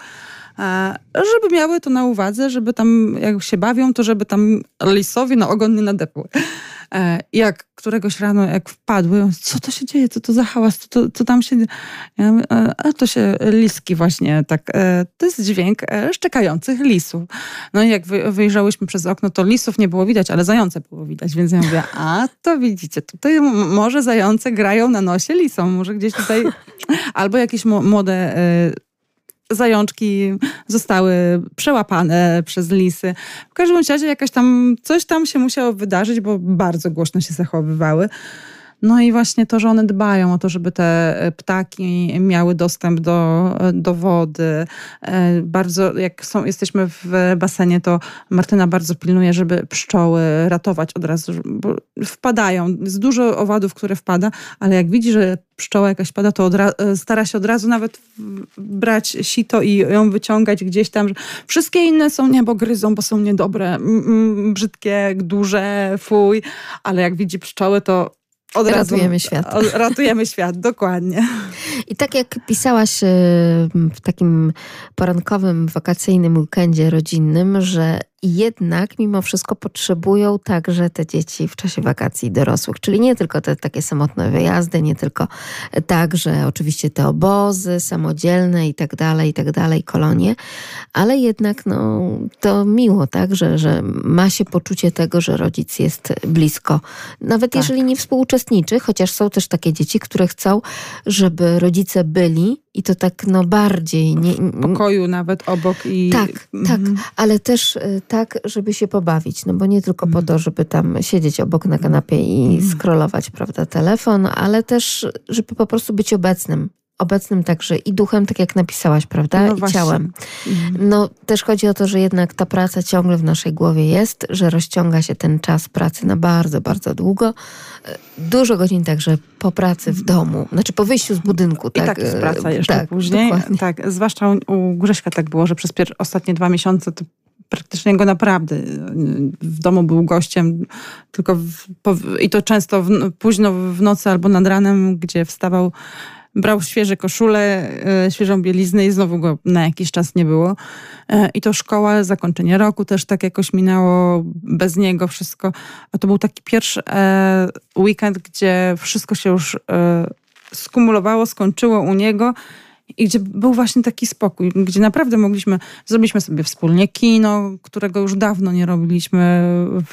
żeby miały to na uwadze, żeby tam, jak się bawią, to żeby tam lisowi na ogon nie nadepły. E, jak któregoś rano, jak wpadły, co to się dzieje, co to za hałas, co, to, co tam się... Ja mówię, e, a to się liski właśnie, tak, e, to jest dźwięk szczekających lisów. No i jak wyjrzałyśmy przez okno, to lisów nie było widać, ale zające było widać, więc ja mówię, a to widzicie, tutaj może zające grają na nosie lisom, może gdzieś tutaj, albo jakieś młode zajączki zostały przełapane przez lisy. W każdym razie jakaś tam, coś tam się musiało wydarzyć, bo bardzo głośno się zachowywały. No i właśnie to, że one dbają o to, żeby te e, ptaki miały dostęp do, e, do wody. E, bardzo, jak są, jesteśmy w basenie, to Martyna bardzo pilnuje, żeby pszczoły ratować od razu, bo wpadają. Jest dużo owadów, które wpada, ale jak widzi, że pszczoła jakaś pada, to stara się od razu nawet brać sito i ją wyciągać gdzieś tam. Wszystkie inne są nie, bo gryzą, bo są niedobre, brzydkie, duże, fuj, ale jak widzi pszczoły, to od ratujemy razu, świat. Od, ratujemy świat, dokładnie. I tak jak pisałaś y, w takim porankowym, wakacyjnym weekendzie rodzinnym, że jednak mimo wszystko potrzebują także te dzieci w czasie wakacji dorosłych. Czyli nie tylko te takie samotne wyjazdy, nie tylko także oczywiście te obozy samodzielne i tak dalej, i tak dalej, kolonie, ale jednak no, to miło, tak, że, że ma się poczucie tego, że rodzic jest blisko. Nawet tak. jeżeli nie współuczestniczy, chociaż są też takie dzieci, które chcą, żeby rodzice byli i to tak no bardziej. Nie, w pokoju nawet obok i... Tak, tak, mhm. ale też y, tak, żeby się pobawić, no bo nie tylko po to, żeby tam siedzieć obok na kanapie i mhm. scrollować, prawda, telefon, ale też, żeby po prostu być obecnym obecnym także i duchem, tak jak napisałaś, prawda? No I ciałem. Mhm. No też chodzi o to, że jednak ta praca ciągle w naszej głowie jest, że rozciąga się ten czas pracy na bardzo, bardzo długo. Dużo godzin także po pracy w domu, znaczy po wyjściu z budynku. Tak, I tak jest praca jeszcze tak, później. Dokładnie. Tak, zwłaszcza u Grześka tak było, że przez ostatnie dwa miesiące to praktycznie go naprawdę w domu był gościem, tylko w, i to często w, późno w nocy albo nad ranem, gdzie wstawał brał świeże koszule, e, świeżą bieliznę i znowu go na jakiś czas nie było. E, I to szkoła, zakończenie roku też tak jakoś minęło bez niego wszystko. A to był taki pierwszy e, weekend, gdzie wszystko się już skumulowało, skończyło u niego i gdzie był właśnie taki spokój, gdzie naprawdę mogliśmy, zrobiliśmy sobie wspólnie kino, którego już dawno nie robiliśmy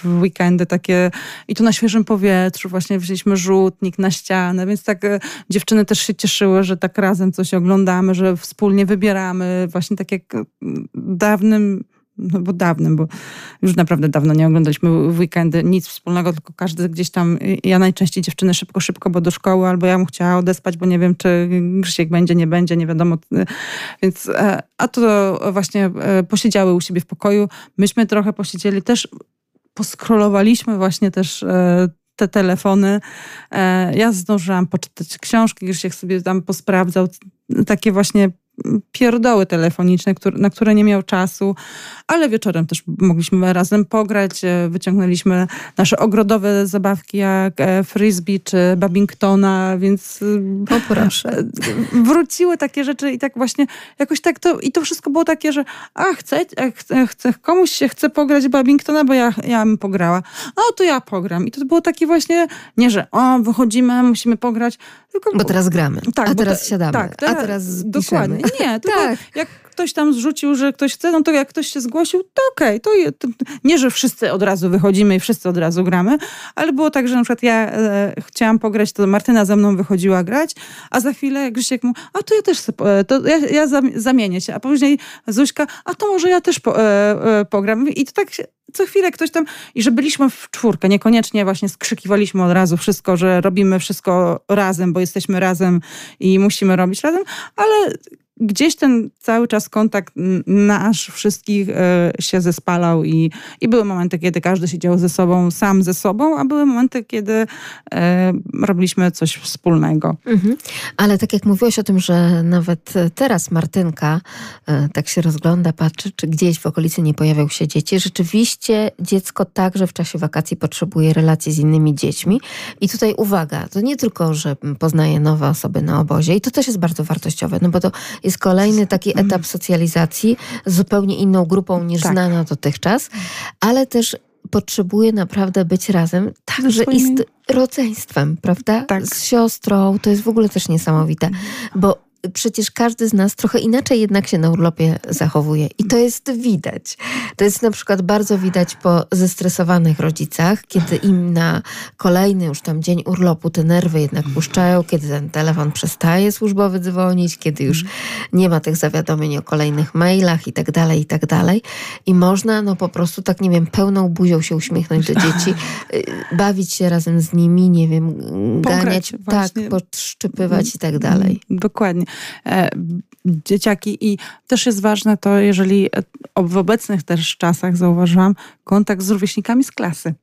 w weekendy takie. I tu na świeżym powietrzu właśnie wzięliśmy rzutnik na ścianę, więc tak e, dziewczyny też się cieszyły, że tak razem coś oglądamy, że wspólnie wybieramy, właśnie tak jak dawnym no bo dawnym, bo już naprawdę dawno nie oglądaliśmy w weekendy nic wspólnego, tylko każdy gdzieś tam, ja najczęściej dziewczyny szybko, szybko, bo do szkoły, albo ja bym chciała odespać, bo nie wiem, czy Grzysiek będzie, nie będzie, nie wiadomo. Więc, e, a to właśnie e, posiedziały u siebie w pokoju. Myśmy trochę posiedzieli też, poskrolowaliśmy właśnie też e, te telefony. Ja zdążyłam poczytać książki, Grzysiek sobie tam posprawdzał takie właśnie pierdoły telefoniczne, na które nie miał czasu, ale wieczorem też mogliśmy razem pograć. E, wyciągnęliśmy nasze ogrodowe zabawki jak e, frisbee czy babingtona, więc e, o proszę. wróciły takie rzeczy i tak właśnie jakoś tak to i to wszystko było takie, że a chcę, chcę, chcę komuś się chce pograć babingtona, bo ja, ja bym pograła. A to ja pogram. I to było takie właśnie, nie, że o, wychodzimy, musimy pograć, tylko... Bo teraz gramy, tak, a teraz siadamy, tak, teraz, a teraz Dokładnie. Nie, tylko tak. Ktoś tam zrzucił, że ktoś chce, no to jak ktoś się zgłosił, to okej. Okay, to, nie, że wszyscy od razu wychodzimy i wszyscy od razu gramy, ale było tak, że na przykład ja e, chciałam pograć, to Martyna ze mną wychodziła grać, a za chwilę Grzesiek mu, a to ja też e, to ja, ja zamienię się, a później Zuśka, a to może ja też po, e, e, pogram. I to tak się, co chwilę ktoś tam, i że byliśmy w czwórkę, niekoniecznie właśnie skrzykiwaliśmy od razu wszystko, że robimy wszystko razem, bo jesteśmy razem i musimy robić razem, ale gdzieś ten cały czas kontakt nasz wszystkich e, się zespalał i, i były momenty, kiedy każdy siedział ze sobą, sam ze sobą, a były momenty, kiedy e, robiliśmy coś wspólnego. Mhm. Ale tak jak mówiłaś o tym, że nawet teraz Martynka e, tak się rozgląda, patrzy, czy gdzieś w okolicy nie pojawiał się dzieci. Rzeczywiście dziecko także w czasie wakacji potrzebuje relacji z innymi dziećmi. I tutaj uwaga, to nie tylko, że poznaje nowe osoby na obozie i to też jest bardzo wartościowe, no bo to jest kolejny taki etap socjalizacji z zupełnie inną grupą niż tak. znana dotychczas, ale też potrzebuje naprawdę być razem, także i z rodzeństwem, prawda? Tak. Z siostrą, to jest w ogóle też niesamowite, bo przecież każdy z nas trochę inaczej jednak się na urlopie zachowuje. I to jest widać. To jest na przykład bardzo widać po zestresowanych rodzicach, kiedy im na kolejny już tam dzień urlopu te nerwy jednak puszczają, kiedy ten telefon przestaje służbowy dzwonić, kiedy już nie ma tych zawiadomień o kolejnych mailach i tak dalej, i tak dalej. I można no po prostu tak, nie wiem, pełną buzią się uśmiechnąć do dzieci, y, bawić się razem z nimi, nie wiem, ganiać, tak, podszczypywać i tak dalej. Dokładnie. E, dzieciaki i też jest ważne to, jeżeli e, w obecnych też czasach zauważyłam, kontakt z rówieśnikami z klasy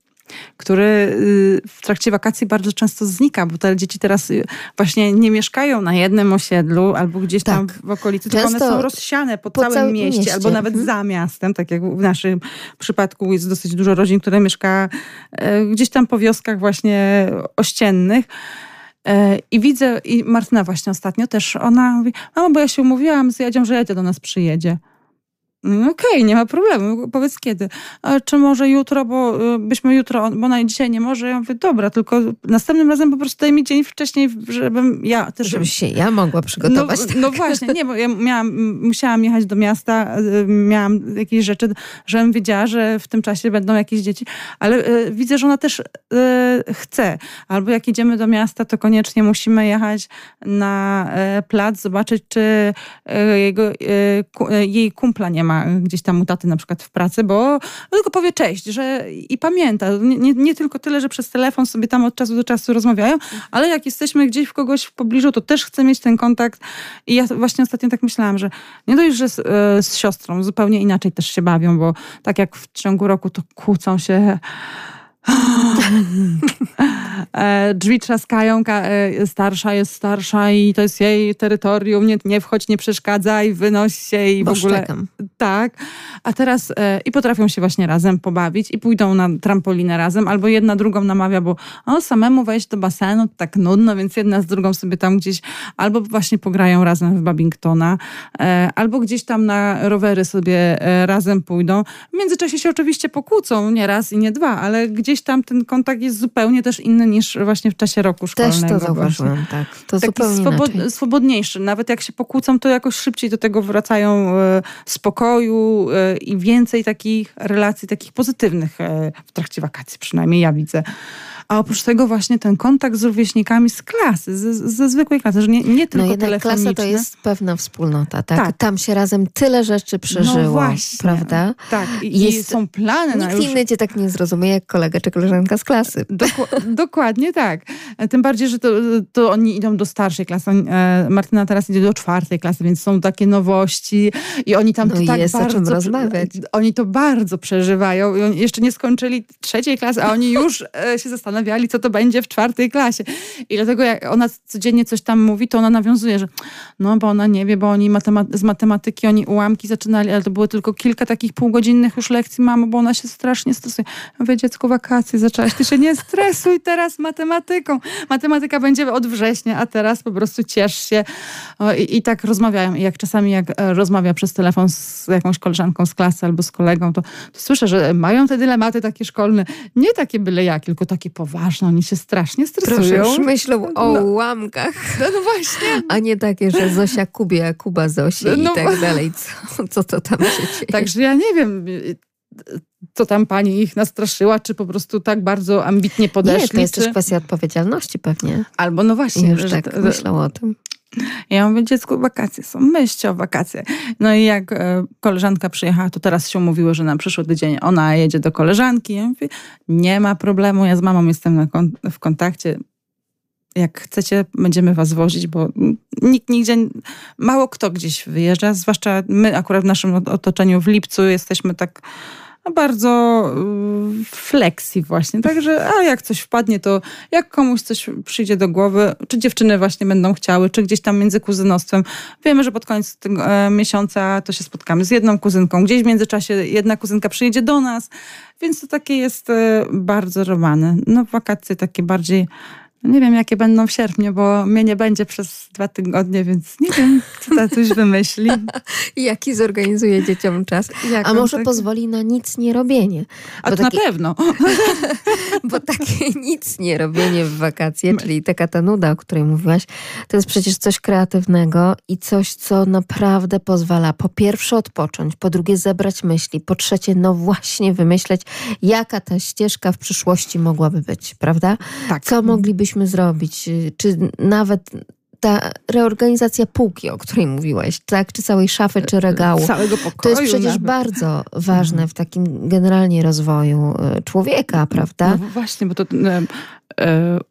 który y, w trakcie wakacji bardzo często znika, bo te dzieci teraz y, właśnie nie mieszkają na jednym osiedlu albo gdzieś tak. tam w okolicy, tylko one są rozsiane po, po całym, całym mieście, mieście, albo nawet mhm. za miastem, tak jak w naszym przypadku jest dosyć dużo rodzin, które mieszka e, gdzieś tam po wioskach właśnie ościennych. E, I widzę, i Martyna właśnie ostatnio też, ona mówi, mamo, bo ja się umówiłam z Jadzią, że Jadzia do nas przyjedzie. No okej, okay, nie ma problemu, powiedz kiedy. A czy może jutro, bo y, byśmy jutro, bo ona dzisiaj nie może. Ja mówię, dobra, tylko następnym razem po prostu daj mi dzień wcześniej, żebym ja też... Żebym się ja mogła przygotować. No, tak. no właśnie, nie, bo ja miałam, musiałam jechać do miasta, y, miałam jakieś rzeczy, żebym wiedziała, że w tym czasie będą jakieś dzieci, ale y, widzę, że ona też chce. Albo jak idziemy do miasta, to koniecznie musimy jechać na plac, zobaczyć, czy jego, jej kumpla nie ma gdzieś tam u taty na przykład w pracy, bo tylko powie cześć, że i pamięta. Nie, nie, nie, tylko tyle, że przez telefon sobie tam od czasu do czasu rozmawiają, ale jak jesteśmy gdzieś w kogoś w pobliżu, to też chcę mieć ten kontakt. I ja właśnie ostatnio tak myślałam, że nie dość, że z, e, z siostrą zupełnie inaczej też się bawią, bo tak jak w ciągu roku to kłócą się drzwi trzaskają, e, starsza jest starsza i to jest jej terytorium, nie, nie wchodź, nie przeszkadzaj, wynoś się i Bo w ogóle... Szczekam. Tak, a teraz e, i potrafią się właśnie razem pobawić i pójdą na trampolinę razem, albo jedna drugą namawia, bo o, samemu wejść do basenu tak nudno, więc jedna z drugą sobie tam gdzieś albo właśnie pograją razem w Babingtona, albo gdzieś tam na rowery sobie razem pójdą. W międzyczasie się oczywiście pokłócą, nie raz i nie dwa, ale gdzieś gdzieś tam ten kontakt jest zupełnie też inny niż właśnie w czasie roku szkolnego. Też to zauważyłam, tak. To Taki zupełnie swobod, swobodniejszy. Nawet jak się pokłócą, to jakoś szybciej do tego wracają e, spokoju e, i więcej takich relacji, takich pozytywnych e, w trakcie wakacji, przynajmniej ja widzę. A oprócz tego właśnie ten kontakt z rówieśnikami z klasy, ze, ze zwykłej klasy, że nie, nie tylko no jednak klasa to jest pewna wspólnota, tak? tak? Tam się razem tyle rzeczy przeżyło, no właśnie, prawda? Tak, I, jest, i są plany na Nikt inny cię tak nie zrozumie, jak kolega czy koleżanka z klasy. dokładnie tak. Tym bardziej, że to, to oni idą do starszej klasy. E, Martyna teraz idzie do czwartej klasy, więc są takie nowości i oni tam no to tak jest bardzo... o czym rozmawiać. Oni to bardzo przeżywają. I jeszcze nie skończyli trzeciej klasy, a oni już e, się zastanawiają, zastanawiali, co to będzie w czwartej klasie. I dlatego jak ona codziennie coś tam mówi, to ona nawiązuje, że no bo ona nie wie, bo oni z matematyki, oni ułamki zaczynali, ale to było tylko kilka takich półgodzinnych już lekcji, mamo, bo ona się strasznie stresuje. Mówię, dziecko, wakacje zaczęłaś, ty się nie stresuj teraz matematyką. Matematyka będzie od września, a teraz po prostu ciesz się. I, i tak rozmawiają. I jak czasami jak e, rozmawia przez telefon z jakąś koleżanką z klasy albo z kolegą, to, to słyszę, że mają te dylematy takie szkolne, nie takie byle jak, tylko takie poważne poważne, oni się strasznie stresują. Proszę, już myślą o no, ułamkach. No, no, właśnie. A nie takie, że Zosia Kubie, Kuba Zosi no, i tak dalej. Co, co to tam się dzieje? Także ja nie wiem co tam pani ich nastraszyła, czy po prostu tak bardzo ambitnie podeszli. Nie, to jest czy... też kwestia odpowiedzialności pewnie. Albo no właśnie. Już że, tak myślał o tym. Ja mówię, dziecku, wakacje są, myślcie o wakacje. No i jak e, koleżanka przyjechała, to teraz się umówiło, że na przyszły tydzień ona jedzie do koleżanki. Ja mówię, nie ma problemu, ja z mamą jestem kon w kontakcie. Jak chcecie, będziemy was wozić, bo nikt nigdzie, mało kto gdzieś wyjeżdża, zwłaszcza my akurat w naszym otoczeniu w lipcu jesteśmy tak bardzo y, flexi właśnie. Także, a jak coś wpadnie, to jak komuś coś przyjdzie do głowy, czy dziewczyny właśnie będą chciały, czy gdzieś tam między kuzynostwem. Wiemy, że pod koniec tego e, miesiąca to się spotkamy z jedną kuzynką. Gdzieś w międzyczasie jedna kuzynka przyjedzie do nas, więc to takie jest e, bardzo romane. No wakacje takie bardziej nie wiem, jakie będą w sierpniu, bo mnie nie będzie przez dwa tygodnie, więc nie wiem, co tatuś wymyśli. Jaki zorganizuje dzieciom czas. A może tak... pozwoli na nic nie robienie. A to taki... na pewno. bo takie nic nie robienie w wakacje, czyli taka ta nuda, o której mówiłaś, to jest przecież coś kreatywnego i coś, co naprawdę pozwala po pierwsze odpocząć, po drugie zebrać myśli, po trzecie no właśnie wymyśleć, jaka ta ścieżka w przyszłości mogłaby być, prawda? Tak. Co moglibyśmy mogliśmy zrobić? Czy nawet ta reorganizacja półki, o której mówiłaś, tak? Czy całej szafy, czy regału. Całego pokoju to jest przecież nawet. bardzo ważne mhm. w takim generalnie rozwoju e, człowieka, prawda? No właśnie, bo to e, e,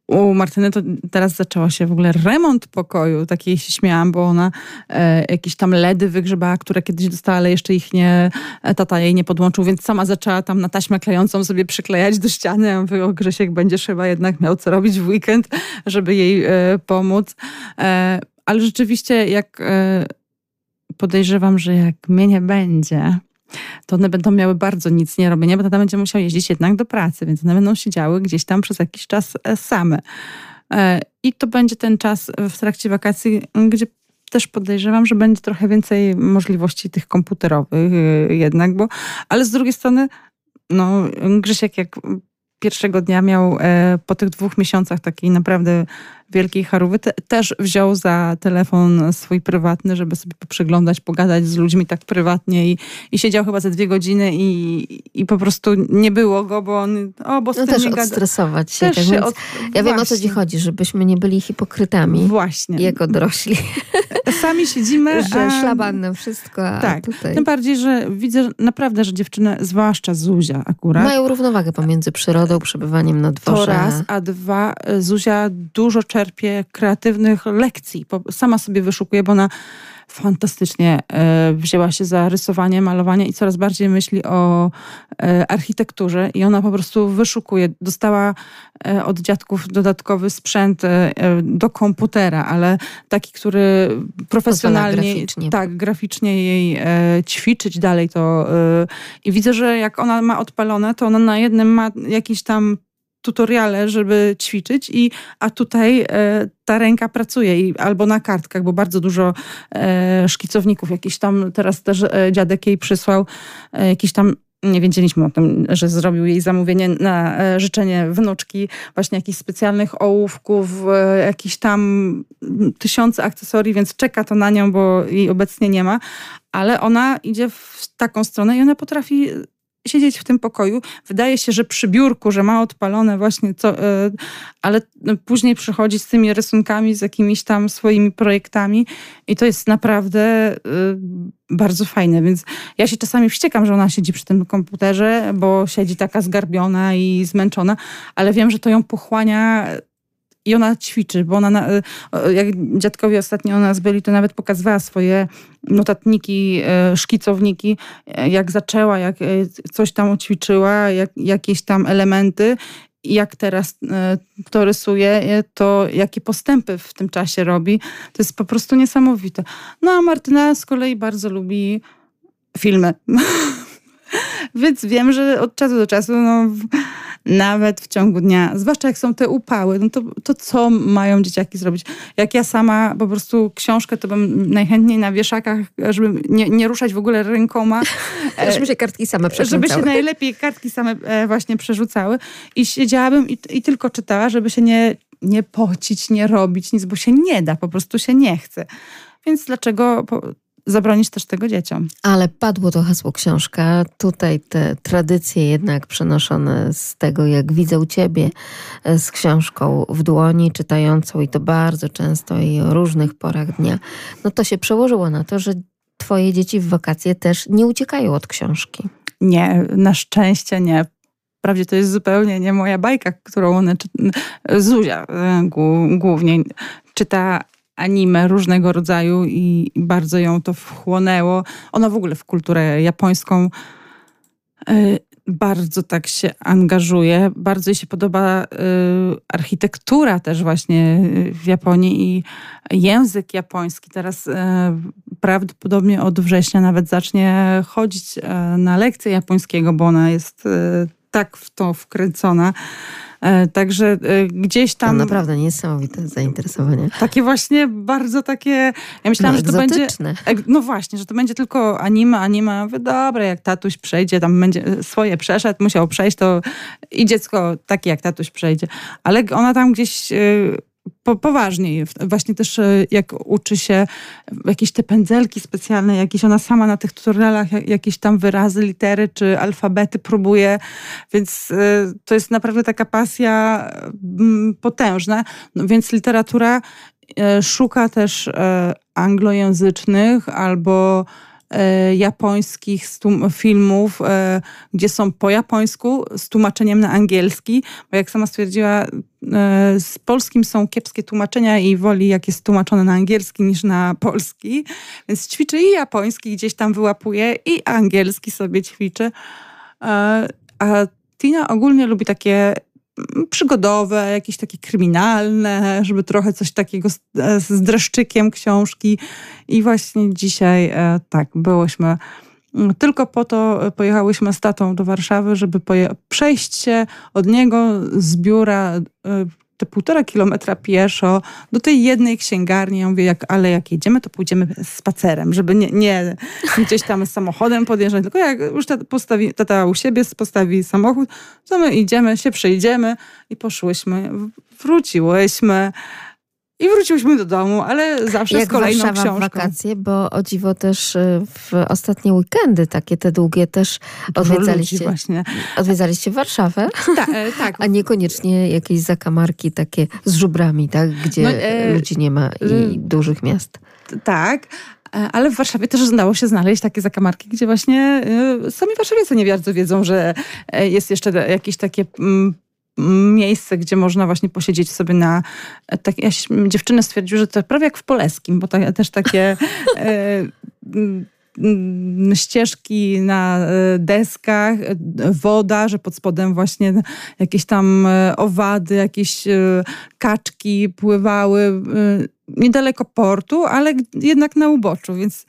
u Martyny to teraz zaczęło się w ogóle remont pokoju. Takiej się śmiałam, bo ona jakieś tam ledy wygrzebała, które kiedyś dostała, ale jeszcze ich nie, tata jej nie podłączył, więc sama zaczęła tam na taśmę klejącą sobie przyklejać do ściany. Ja mówię, o Grzesiek, będziesz chyba jednak miał co robić w weekend, żeby jej pomóc. Ale rzeczywiście, jak podejrzewam, że jak mnie nie będzie, to one będą miały bardzo nic nie robienia, bo tata będzie musiał jeździć jednak do pracy, więc one będą siedziały gdzieś tam przez jakiś czas e, same. E, I to będzie ten czas w trakcie wakacji, gdzie też podejrzewam, że będzie trochę więcej możliwości tych komputerowych e, jednak, bo, ale z drugiej strony, no Grzesiek jak pierwszego dnia miał po tych dwóch miesiącach takiej naprawdę Wielkiej Charówy te, też wziął za telefon swój prywatny, żeby sobie poprzyglądać, pogadać z ludźmi tak prywatnie i, i siedział chyba ze dwie godziny i, i po prostu nie było go, bo on o, bo z no też odstresować się. Też tak, się od... Ja wiem o co ci chodzi, żebyśmy nie byli hipokrytami. Właśnie. Jako dorośli. Sami siedzimy. że a... szlaban na wszystko. A tak. Tutaj... Tym bardziej, że widzę naprawdę, że dziewczyny, zwłaszcza Zuzia akurat. Mają równowagę pomiędzy przyrodą, przebywaniem na dworze. To raz, a dwa, Zuzia dużo czerpie kreatywnych lekcji. Sama sobie wyszukuje, bo ona fantastycznie e, wzięła się za rysowanie, malowanie i coraz bardziej myśli o e, architekturze i ona po prostu wyszukuje. Dostała e, od dziadków dodatkowy sprzęt do komputera, ale taki, który profesjonalnie, graficznie. tak, graficznie jej ćwiczyć dalej to i widzę, że jak ona ma odpalone, to ona na jednym ma jakiś tam tutoriale, żeby ćwiczyć, i, a tutaj e, ta ręka pracuje i, albo na kartkach, bo bardzo dużo e, szkicowników, jakiś tam teraz też e, dziadek jej przysłał, e, jakiś tam nie wiedzieliśmy o tym, że zrobił jej zamówienie na e, życzenie wnuczki, właśnie jakichś specjalnych ołówków, e, jakichś tam tysiące akcesorii, więc czeka to na nią, bo jej obecnie nie ma, ale ona idzie w taką stronę i ona potrafi siedzieć w tym pokoju. Wydaje się, że przy biurku, że ma odpalone właśnie, e, ale później przychodzi z tymi rysunkami, z jakimiś tam swoimi projektami i to jest naprawdę e, bardzo fajne, więc ja się czasami wściekam, że ona siedzi przy tym komputerze, bo siedzi taka zgarbiona i zmęczona, ale wiem, że to ją pochłania i ona ćwiczy, bo ona, na, jak dziadkowie ostatnio u nas byli, to nawet pokazywała swoje notatniki, e, szkicowniki, e, jak zaczęła, jak e, coś tam ćwiczyła, jak, jakieś tam elementy jak teraz to rysuje, to jakie postępy w tym czasie robi. To jest po prostu niesamowite. No a Martyna z kolei bardzo lubi filmy. Więc wiem, że od czasu do czasu no, nawet w ciągu dnia, zwłaszcza jak są te upały, no to, to co mają dzieciaki zrobić? Jak ja sama po prostu książkę, to bym najchętniej na wieszakach, żeby nie, nie ruszać w ogóle rękoma. żeby się kartki same przerzucały. Żeby się najlepiej kartki same e, właśnie przerzucały. I siedziałabym i, i tylko czytała, żeby się nie, nie pocić, nie robić nic, bo się nie da, po prostu się nie chce. Więc dlaczego zabronić też tego dzieciom. Ale padło to hasło książka. Tutaj te tradycje jednak przenoszone z tego, jak widzę u ciebie e, z książką w dłoni, czytającą i to bardzo często i o różnych porach dnia, no to się przełożyło na to, że twoje dzieci w wakacje też nie uciekają od książki. Nie, na szczęście nie. Wprawdzie to jest zupełnie nie moja bajka, którą one czy... Zuzia e, głównie czyta anime różnego rodzaju i bardzo ją to wchłonęło. Ona w ogóle w kulturę japońską y, bardzo tak się angażuje. Bardzo jej się podoba y, architektura też właśnie w Japonii i język japoński. Teraz y, prawdopodobnie od września nawet zacznie chodzić na lekcje japońskiego, bo ona jest tak w to wkręcona. E, także e, gdzieś tam... To naprawdę niesamowite zainteresowanie. Takie właśnie bardzo takie... Ja myślałam, no, że to będzie... No właśnie, że to będzie tylko anime, anime. Mówię, dobra, jak tatuś przejdzie, tam będzie swoje przeszedł, musiał przejść, to i dziecko takie jak tatuś przejdzie. Ale ona tam gdzieś e, po, poważniej. Właśnie też e, jak uczy się jakieś te pędzelki specjalne, jakieś ona sama na tych tutorialach jakieś tam wyrazy, litery czy alfabety próbuje, więc e, to jest naprawdę taka pasja mm, potężna. No więc literatura e, szuka też anglojęzycznych albo japońskich filmów, e, gdzie są po japońsku z tłumaczeniem na angielski, bo jak sama stwierdziła, e, z polskim są kiepskie tłumaczenia i woli jak jest tłumaczone na angielski niż na polski, więc ćwiczy i japoński gdzieś tam wyłapuje i angielski sobie ćwiczy. A Tina ogólnie lubi takie przygodowe, jakieś takie kryminalne, żeby trochę coś takiego z, z dreszczykiem książki. I właśnie dzisiaj e, tak, byłyśmy tylko po to pojechałyśmy z tatą do Warszawy, żeby przejść się od niego z biura e, te półtora kilometra pieszo do tej jednej księgarni. Ja mówię, jak, ale jak jedziemy, to pójdziemy spacerem, żeby nie, nie gdzieś tam samochodem podjeżdżać, tylko jak już tata, postawi, tata u siebie postawi samochód, to my idziemy, się przejdziemy i poszłyśmy. Wróciłyśmy. I wróciłyśmy do domu, ale zawsze Jak z kolejną Warszawa książką. wakacje, bo o dziwo też y, w ostatnie weekendy, takie te długie też odwiedzaliście, właśnie. odwiedzaliście Warszawę. Ta, e, tak. A niekoniecznie jakieś zakamarki takie z żubrami, tak? Gdzie no, e, ludzi nie ma i y, dużych miast. Tak, e, ale w Warszawie też udało się znaleźć takie zakamarki, gdzie właśnie y, sami warszawiacy nie bardzo wiedzą, że e, jest jeszcze jakieś takie mm, miejsce, gdzie można właśnie posiedzieć sobie na... Tak, ja, dziewczyny stwierdziły, że to prawie jak w Poleskim, bo to, też takie... E, ścieżki na e, deskach, e, woda, że pod spodem właśnie jakieś tam e, owady, jakieś kaczki pływały niedaleko portu, ale jednak na uboczu, więc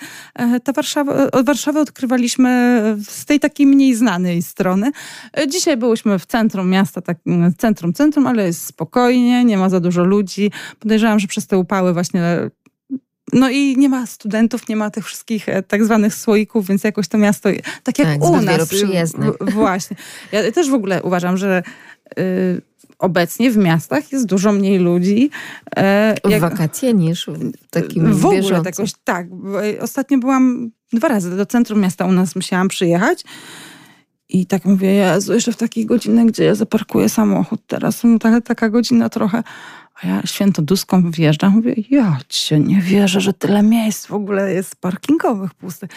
ta Warszawa, Warszawę odkrywaliśmy z tej takiej mniej znanej strony. Dzisiaj byłyśmy w centrum miasta, tak, centrum, centrum, ale jest spokojnie, nie ma za dużo ludzi. Podejrzewam, że przez te upały właśnie no i nie ma studentów, nie ma tych wszystkich e, tak zwanych słoików, więc jakoś to miasto, tak jak tak, u nas. przyjezdne. Właśnie. Ja też w ogóle uważam, że y, obecnie w miastach jest dużo mniej ludzi. E, jak, w wakacje niż w takim W ogóle jakoś, tak. E, ostatnio byłam dwa razy do centrum miasta u nas musiałam przyjechać. I tak mówię, Jezu, jeszcze w takiej godzinie, gdzie ja zaparkuję samochód teraz. No, taka, taka godzina trochę. A ja świętoduską wjeżdżam, mówię, ja cię nie wierzę, że tyle miejsc w ogóle jest parkingowych pustych.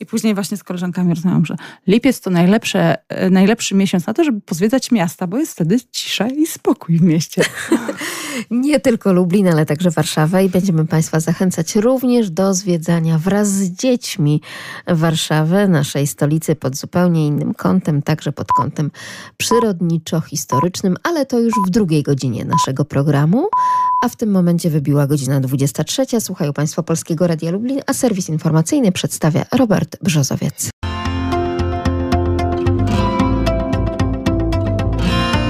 I później właśnie z koleżankami rozmawiam, że lipiec to najlepsze, e, najlepszy miesiąc na to, żeby pozwiedzać miasta, bo jest wtedy cisza i spokój w mieście. nie tylko Lublin, ale także Warszawa i będziemy Państwa zachęcać również do zwiedzania wraz z dziećmi Warszawy, naszej stolicy pod zupełnie innym kątem, także pod kątem przyrodniczo-historycznym, ale to już w drugiej godzinie naszego programu a w tym momencie wybiła godzina 23. Słuchają Państwo Polskiego Radia Lublin, a serwis informacyjny przedstawia Robert Brzozowiec.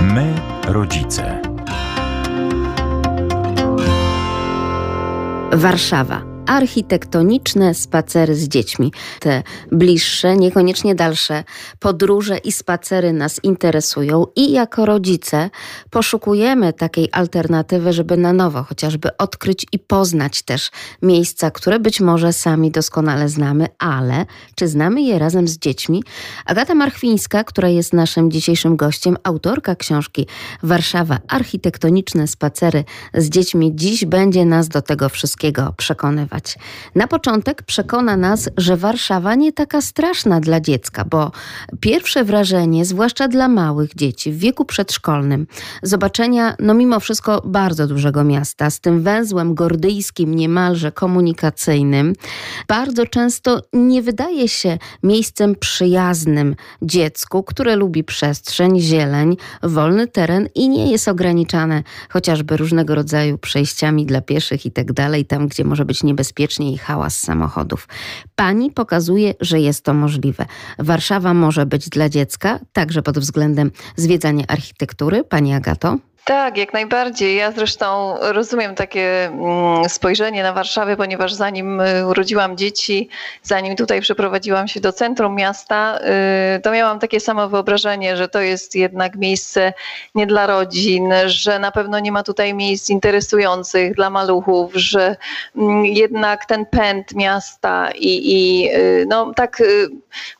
My, rodzice. Warszawa architektoniczne spacery z dziećmi. Te bliższe, niekoniecznie dalsze podróże i spacery nas interesują i jako rodzice poszukujemy takiej alternatywy, żeby na nowo chociażby odkryć i poznać też miejsca, które być może sami doskonale znamy, ale czy znamy je razem z dziećmi? Agata Marchwińska, która jest naszym dzisiejszym gościem, autorka książki Warszawa architektoniczne spacery z dziećmi, dziś będzie nas do tego wszystkiego przekonywać. Na początek przekona nas, że Warszawa nie taka straszna dla dziecka, bo pierwsze wrażenie, zwłaszcza dla małych dzieci w wieku przedszkolnym, zobaczenia, no mimo wszystko, bardzo dużego miasta, z tym węzłem gordyjskim, niemalże komunikacyjnym, bardzo często nie wydaje się miejscem przyjaznym dziecku, które lubi przestrzeń, zieleń, wolny teren i nie jest ograniczane chociażby różnego rodzaju przejściami dla pieszych i tak dalej, tam gdzie może być niebezpieczne bezpiecznie i hałas samochodów. Pani pokazuje, że jest to możliwe. Warszawa może być dla dziecka, także pod względem zwiedzania architektury. Pani Agato? Tak, jak najbardziej. Ja zresztą rozumiem takie mm, spojrzenie na Warszawę, ponieważ zanim y, urodziłam dzieci, zanim tutaj przeprowadziłam się do centrum miasta, y, to miałam takie samo wyobrażenie, że to jest jednak miejsce nie dla rodzin, że na pewno nie ma tutaj miejsc interesujących dla maluchów, że mm, jednak ten pęd miasta i, i y, no, tak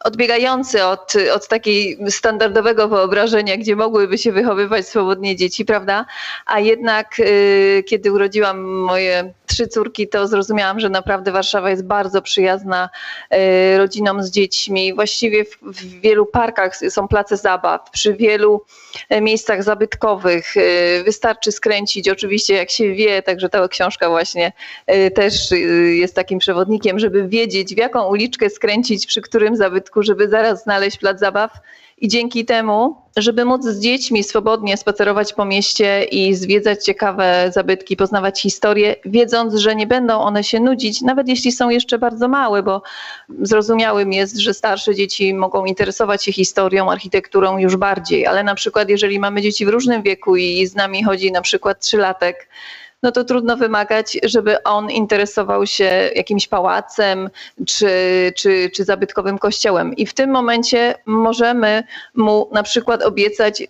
odbiegający od, od takiej standardowego wyobrażenia, gdzie mogłyby się wychowywać swobodnie dzieci, prawda? A jednak y, kiedy urodziłam moje trzy córki, to zrozumiałam, że naprawdę Warszawa jest bardzo przyjazna y, rodzinom z dziećmi. Właściwie w, w wielu parkach są place zabaw, przy wielu y, miejscach zabytkowych. Wystarczy skręcić, oczywiście jak się wie, także ta książka właśnie też jest takim przewodnikiem, żeby wiedzieć w jaką uliczkę skręcić, przy którym zabytku, żeby zaraz znaleźć plac zabaw i dzięki temu, żeby móc z dziećmi swobodnie spacerować po mieście i zwiedzać ciekawe zabytki, poznawać historię, wiedząc, że nie będą one się nudzić, nawet jeśli są jeszcze bardzo małe, bo zrozumiałym jest, że starsze dzieci mogą interesować się historią, architekturą już bardziej, ale na przykład jeżeli mamy dzieci w różnym wieku i z nami chodzi na przykład trzylatek, no to trudno wymagać, żeby on interesował się jakimś pałacem czy, czy, czy zabytkowym kościołem. I w tym momencie możemy mu na przykład obiecać,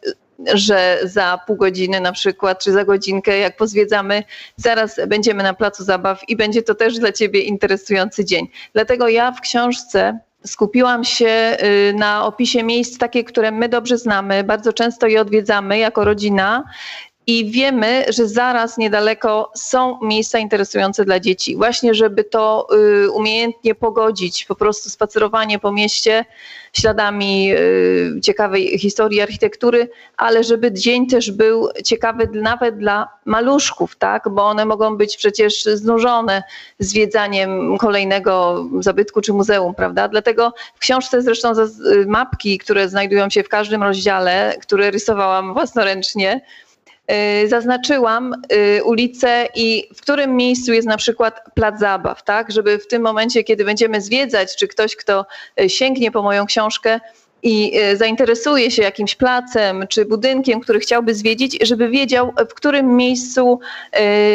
że za pół godziny na przykład, czy za godzinkę, jak pozwiedzamy, zaraz będziemy na placu zabaw i będzie to też dla ciebie interesujący dzień. Dlatego ja w książce skupiłam się y, na opisie miejsc takie, które my dobrze znamy, bardzo często je odwiedzamy jako rodzina i wiemy, że zaraz niedaleko są miejsca interesujące dla dzieci. Właśnie, żeby to y, umiejętnie pogodzić, po prostu spacerowanie po mieście śladami y, ciekawej historii architektury, ale żeby dzień też był ciekawy nawet dla maluszków, tak? bo one mogą być przecież znużone zwiedzaniem kolejnego zabytku czy muzeum, prawda? Dlatego w książce zresztą mapki, które znajdują się w każdym rozdziale, które rysowałam własnoręcznie, Y, zaznaczyłam y, ulicę i w którym miejscu jest na przykład plac zabaw, tak? Żeby w tym momencie, kiedy będziemy zwiedzać, czy ktoś, kto y, sięgnie po moją książkę, i zainteresuje się jakimś placem czy budynkiem, który chciałby zwiedzić, żeby wiedział, w którym miejscu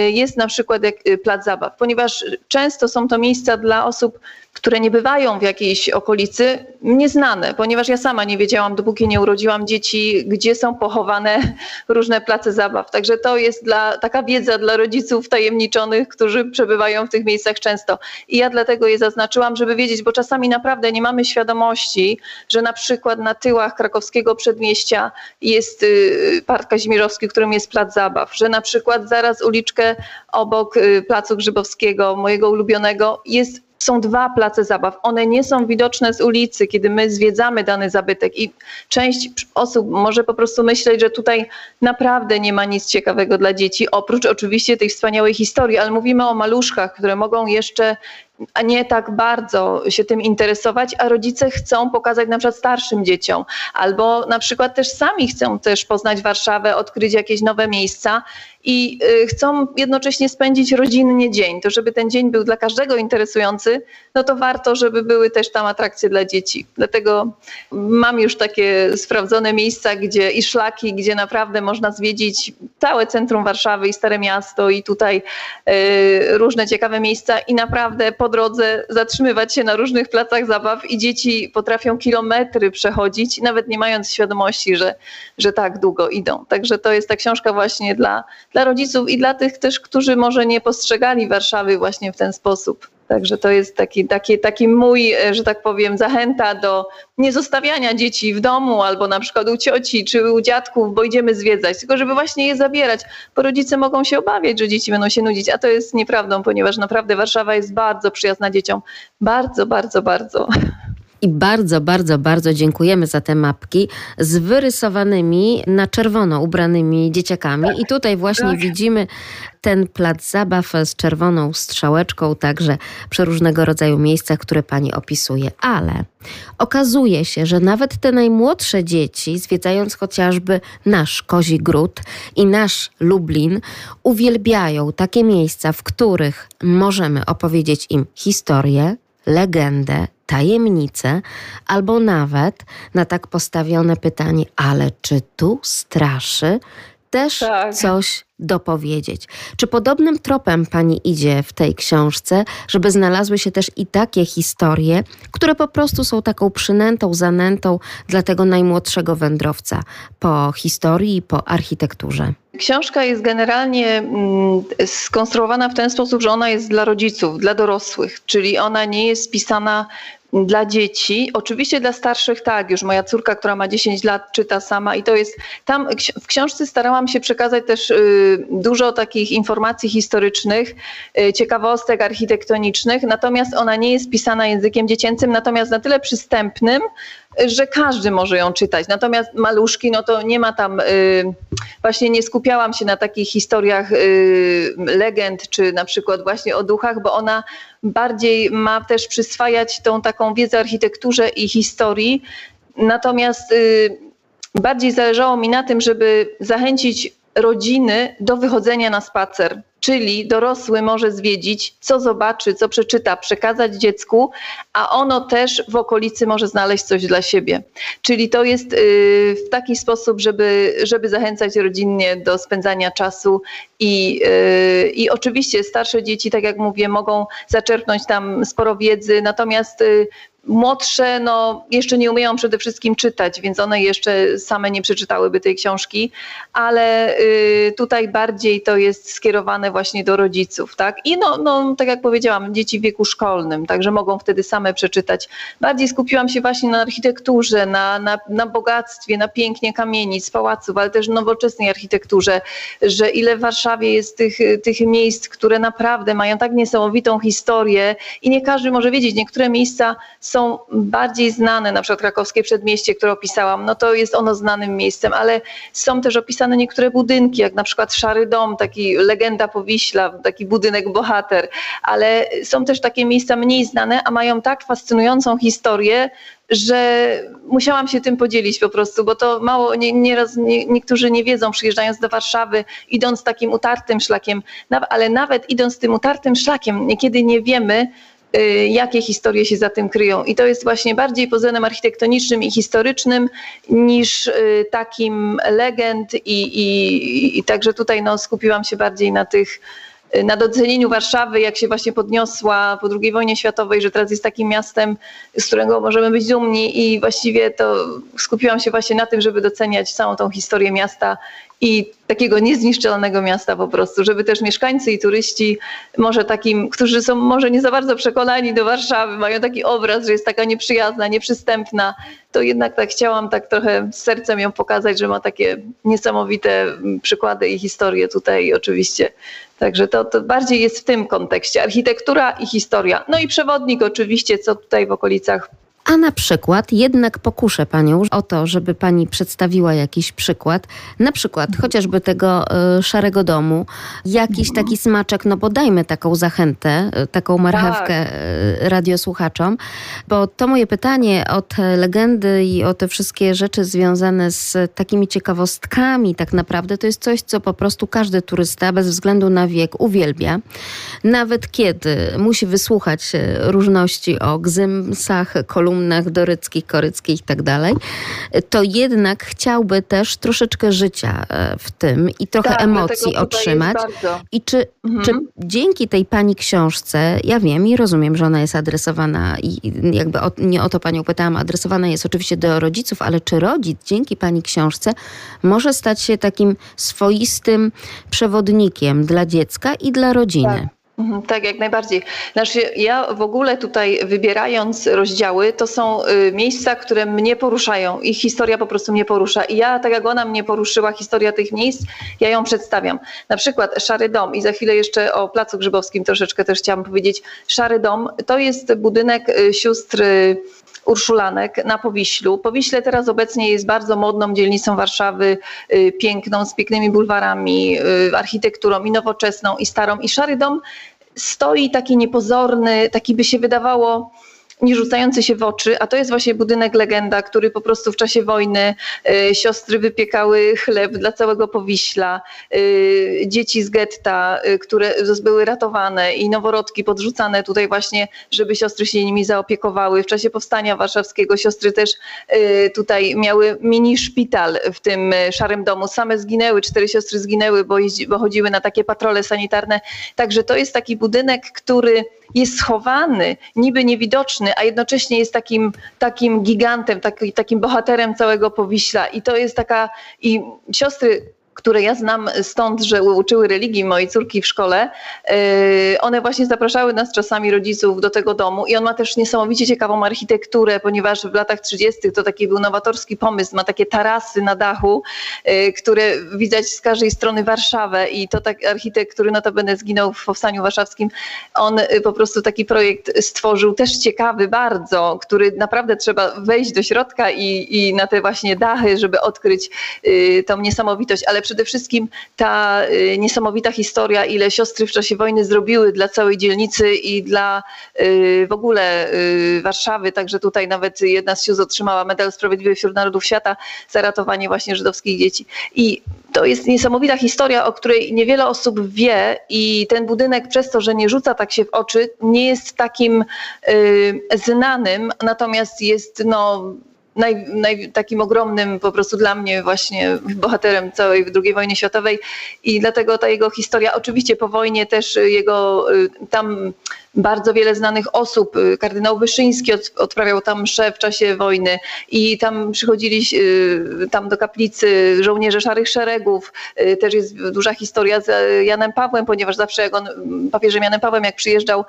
jest na przykład plac zabaw, ponieważ często są to miejsca dla osób, które nie bywają w jakiejś okolicy, nieznane, ponieważ ja sama nie wiedziałam, dopóki nie urodziłam dzieci, gdzie są pochowane różne place zabaw. Także to jest dla, taka wiedza dla rodziców tajemniczonych, którzy przebywają w tych miejscach często. I ja dlatego je zaznaczyłam, żeby wiedzieć, bo czasami naprawdę nie mamy świadomości, że na przykład na tyłach krakowskiego przedmieścia jest y, Park Kazimierowski, którym jest plac zabaw, że na przykład zaraz uliczkę obok y, Placu Grzybowskiego, mojego ulubionego, jest są dwa place zabaw. One nie są widoczne z ulicy, kiedy my zwiedzamy dany zabytek i część osób może po prostu myśleć, że tutaj naprawdę nie ma nic ciekawego dla dzieci, oprócz oczywiście tej wspaniałej historii, ale mówimy o maluszkach, które mogą jeszcze a nie tak bardzo się tym interesować, a rodzice chcą pokazać na przykład starszym dzieciom, albo na przykład też sami chcą też poznać Warszawę, odkryć jakieś nowe miejsca i y, chcą jednocześnie spędzić rodzinnie dzień. To żeby ten dzień był dla każdego interesujący, no to warto, żeby były też tam atrakcje dla dzieci. Dlatego mam już takie sprawdzone miejsca, gdzie i szlaki, gdzie naprawdę można zwiedzić całe centrum Warszawy i Stare Miasto i tutaj y, różne ciekawe miejsca i naprawdę po drodze zatrzymywać się na różnych placach zabaw i dzieci potrafią kilometry przechodzić, nawet nie mając świadomości, że, że tak długo idą. Także to jest ta książka właśnie dla, dla rodziców i dla tych też, którzy może nie postrzegali Warszawy właśnie w ten sposób. Także to jest taki, taki, taki mój, e, że tak powiem, zachęta do nie zostawiania dzieci w domu albo na przykład u cioci czy u dziadków, bo idziemy zwiedzać, tylko żeby właśnie je zabierać, bo rodzice mogą się obawiać, że dzieci będą się nudzić, a to jest nieprawdą, ponieważ naprawdę Warszawa jest bardzo przyjazna dzieciom. Bardzo, bardzo, bardzo. I bardzo, bardzo, bardzo dziękujemy za te mapki z wyrysowanymi na czerwono ubranymi dzieciakami. I tutaj właśnie Tak. widzimy ten plac zabaw z czerwoną strzałeczką, także przy różnego rodzaju miejscach, które pani opisuje. Ale okazuje się, że nawet te najmłodsze dzieci, zwiedzając chociażby nasz Kozi Gród i nasz Lublin, uwielbiają takie miejsca, w których możemy opowiedzieć im historię, legendę, tajemnicę, albo nawet na tak postawione pytanie, ale czy tu straszy, też Tak. coś dopowiedzieć. Czy podobnym tropem pani idzie w tej książce, żeby znalazły się też i takie historie, które po prostu są taką przynętą, zanętą dla tego najmłodszego wędrowca po historii i po architekturze? Książka jest generalnie mm, skonstruowana w ten sposób, że ona jest dla rodziców, dla dorosłych, czyli ona nie jest pisana dla dzieci. Oczywiście dla starszych tak, już moja córka, która ma 10 lat, czyta sama i to jest tam w książce starałam się przekazać też y, dużo takich informacji historycznych, y, ciekawostek architektonicznych, natomiast ona nie jest pisana językiem dziecięcym, natomiast na tyle przystępnym, że każdy może ją czytać. Natomiast maluszki, no to nie ma tam, y, właśnie nie skupiałam się na takich historiach legend, czy na przykład właśnie o duchach, bo ona bardziej ma też przyswajać tą taką wiedzę o architekturze i historii. Natomiast y, bardziej zależało mi na tym, żeby zachęcić rodziny do wychodzenia na spacer. Czyli dorosły może zwiedzić, co zobaczy, co przeczyta, przekazać dziecku, a ono też w okolicy może znaleźć coś dla siebie. Czyli to jest y, w taki sposób, żeby, żeby zachęcać rodzinnie do spędzania czasu i, y, i oczywiście starsze dzieci, tak jak mówię, mogą zaczerpnąć tam sporo wiedzy, natomiast y, młodsze no, jeszcze nie umieją przede wszystkim czytać, więc one jeszcze same nie przeczytałyby tej książki, ale y, tutaj bardziej to jest skierowane właśnie do rodziców, tak? I no, no, tak jak powiedziałam, dzieci w wieku szkolnym, także mogą wtedy same przeczytać. Bardziej skupiłam się właśnie na architekturze, na, na, na bogactwie, na pięknie kamienic, pałaców, ale też nowoczesnej architekturze, że ile w Warszawie jest tych, tych miejsc, które naprawdę mają tak niesamowitą historię i nie każdy może wiedzieć, niektóre miejsca są bardziej znane, na przykład krakowskie przedmieście, które opisałam, no to jest ono znanym miejscem, ale są też opisane niektóre budynki, jak na przykład Szary Dom, taki legenda Powiśla, taki budynek bohater, ale są też takie miejsca mniej znane, a mają tak fascynującą historię, że musiałam się tym podzielić po prostu, bo to mało, nie, nieraz nie, niektórzy nie wiedzą, przyjeżdżając do Warszawy, idąc takim utartym szlakiem, ale nawet idąc tym utartym szlakiem, niekiedy nie wiemy, jakie historie się za tym kryją. I to jest właśnie bardziej pod względem architektonicznym i historycznym niż y, takim legend i, i, i także tutaj no, skupiłam się bardziej na tych na docenieniu Warszawy, jak się właśnie podniosła po II wojnie światowej, że teraz jest takim miastem, z którego możemy być dumni i właściwie to skupiłam się właśnie na tym, żeby doceniać całą tą historię miasta i takiego niezniszczalnego miasta po prostu, żeby też mieszkańcy i turyści, może takim, którzy są może nie za bardzo przekonani do Warszawy, mają taki obraz, że jest taka nieprzyjazna, nieprzystępna, to jednak tak chciałam tak trochę sercem ją pokazać, że ma takie niesamowite przykłady i historie tutaj oczywiście. Także to, to bardziej jest w tym kontekście. Architektura i historia. No i przewodnik oczywiście, co tutaj w okolicach a na przykład jednak pokuszę panią o to, żeby pani przedstawiła jakiś przykład, na przykład chociażby tego y, szarego domu, jakiś mhm. taki smaczek, no bo dajmy taką zachętę, y, taką marchewkę tak. y, radiosłuchaczom, bo to moje pytanie o te legendy i o te wszystkie rzeczy związane z takimi ciekawostkami, tak naprawdę to jest coś, co po prostu każdy turysta bez względu na wiek uwielbia. Nawet kiedy musi wysłuchać różności o gzymsach, kolumnach, kolumnach doryckich, koryckich i tak dalej, to jednak chciałby też troszeczkę życia e, w tym i trochę tak, emocji otrzymać. I czy, mhm. czy dzięki tej pani książce, ja wiem i rozumiem, że ona jest adresowana i jakby o, nie o to panią pytałam, adresowana jest oczywiście do rodziców, ale czy rodzic dzięki pani książce może stać się takim swoistym przewodnikiem dla dziecka i dla rodziny? Tak. Mhm, tak, jak najbardziej. Znaczy, ja w ogóle tutaj wybierając rozdziały, to są y, miejsca, które mnie poruszają. Ich historia po prostu mnie porusza. I ja, tak jak ona mnie poruszyła, historia tych miejsc, ja ją przedstawiam. Na przykład Szary Dom i za chwilę jeszcze o Placu Grzybowskim troszeczkę też chciałam powiedzieć. Szary Dom to jest budynek y, sióstr Urszulanek na Powiślu. Powiśle teraz obecnie jest bardzo modną dzielnicą Warszawy, y, piękną, z pięknymi bulwarami, architekturą i nowoczesną, i starą. I Szary Dom stoi taki niepozorny, taki by się wydawało nie rzucający się w oczy, a to jest właśnie budynek legenda, który po prostu w czasie wojny y, siostry wypiekały chleb dla całego Powiśla, y, dzieci z getta, y, które były ratowane i noworodki podrzucane tutaj właśnie, żeby siostry się nimi zaopiekowały. W czasie powstania warszawskiego siostry też tutaj miały mini szpital w tym szarym domu. Same zginęły, cztery siostry zginęły, bo, jeździ, bo chodziły na takie patrole sanitarne. Także to jest taki budynek, który jest schowany, niby niewidoczny, a jednocześnie jest takim, takim gigantem, taki, takim bohaterem całego Powiśla. I to jest taka, i siostry które ja znam stąd, że uczyły religii mojej córki w szkole, y, one właśnie zapraszały nas czasami rodziców do tego domu i on ma też niesamowicie ciekawą architekturę, ponieważ w latach 30. to taki był nowatorski pomysł, ma takie tarasy na dachu, y, które widać z każdej strony Warszawę i to tak architekt, który notabene zginął w Powstaniu Warszawskim, on y, po prostu taki projekt stworzył, też ciekawy bardzo, który naprawdę trzeba wejść do środka i, i na te właśnie dachy, żeby odkryć tą niesamowitość, ale przede wszystkim ta y, niesamowita historia, ile siostry w czasie wojny zrobiły dla całej dzielnicy i dla y, w ogóle y, Warszawy. Także tutaj nawet jedna z sióstr otrzymała medal Sprawiedliwy wśród Narodów Świata za ratowanie właśnie żydowskich dzieci. I to jest niesamowita historia, o której niewiele osób wie i ten budynek przez to, że nie rzuca tak się w oczy, nie jest takim znanym, natomiast jest no naj, naj, takim ogromnym po prostu dla mnie właśnie bohaterem całej II wojny światowej. I dlatego ta jego historia, oczywiście po wojnie też jego y, tam bardzo wiele znanych osób. Y, kardynał Wyszyński odprawiał tam mszę w czasie wojny i tam przychodzili y, tam do kaplicy żołnierze Szarych Szeregów. Y, też jest duża historia z Janem Pawłem, ponieważ zawsze jak on, papieżem Janem Pawłem, jak przyjeżdżał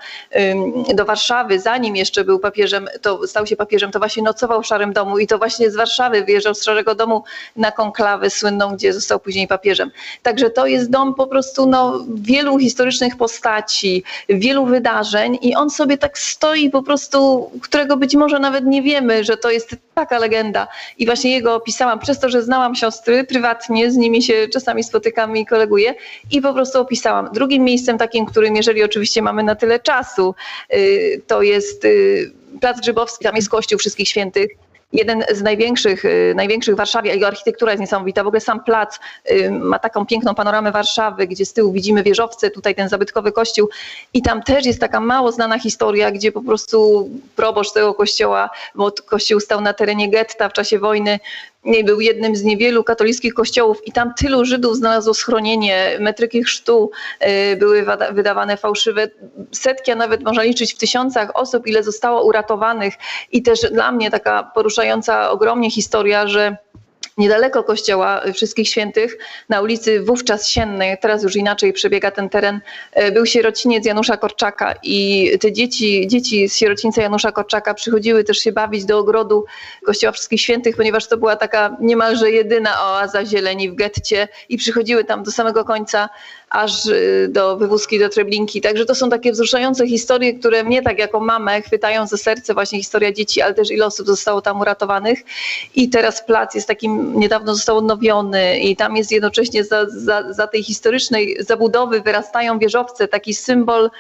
do Warszawy, zanim jeszcze był papieżem, to stał się papieżem, to właśnie nocował w Szarym Domu i to właśnie z Warszawy wyjeżdżał z Szarego Domu na konklawę słynną, gdzie został później papieżem. Także to jest dom po prostu no, wielu historycznych postaci, wielu wydarzeń, wydarzeń i on sobie tak stoi po prostu, którego być może nawet nie wiemy, że to jest taka legenda. I właśnie jego opisałam przez to, że znałam siostry prywatnie, z nimi się czasami spotykam i koleguję i po prostu opisałam. Drugim miejscem takim, którym jeżeli oczywiście mamy na tyle czasu, y, to jest y, Plac Grzybowski, tam jest Kościół Wszystkich Świętych jeden z największych, y, największych w Warszawie, jego architektura jest niesamowita. W ogóle sam plac y, ma taką piękną panoramę Warszawy, gdzie z tyłu widzimy wieżowce, tutaj ten zabytkowy kościół i tam też jest taka mało znana historia, gdzie po prostu proboszcz tego kościoła, bo kościół stał na terenie getta w czasie wojny, był jednym z niewielu katolickich kościołów i tam tylu Żydów znalazło schronienie, metryki chrztu y, były wydawane fałszywe, setki, a nawet można liczyć w tysiącach osób, ile zostało uratowanych. I też dla mnie taka poruszająca ogromnie historia, że niedaleko kościoła Wszystkich Świętych, na ulicy wówczas Siennej, teraz już inaczej przebiega ten teren, e, był sierociniec Janusza Korczaka i te dzieci, dzieci z sierocińca Janusza Korczaka przychodziły też się bawić do ogrodu kościoła Wszystkich Świętych, ponieważ to była taka niemalże jedyna oaza zieleni w getcie i przychodziły tam do samego końca aż y, do wywózki do Treblinki. Także to są takie wzruszające historie, które mnie tak jako mamę chwytają za serce, właśnie historia dzieci, ale też ile osób zostało tam uratowanych. I teraz plac jest takim, niedawno został odnowiony i tam jest jednocześnie za, za, za tej historycznej zabudowy wyrastają wieżowce, taki symbol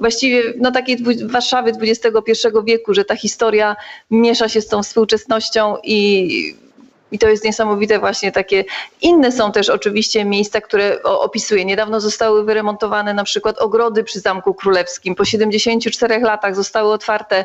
właściwie no, takiej Warszawy XXI wieku, że ta historia miesza się z tą współczesnością i i to jest niesamowite właśnie takie. Inne są też oczywiście miejsca, które opisuję. Niedawno zostały wyremontowane na przykład ogrody przy Zamku Królewskim. Po 74 latach zostały otwarte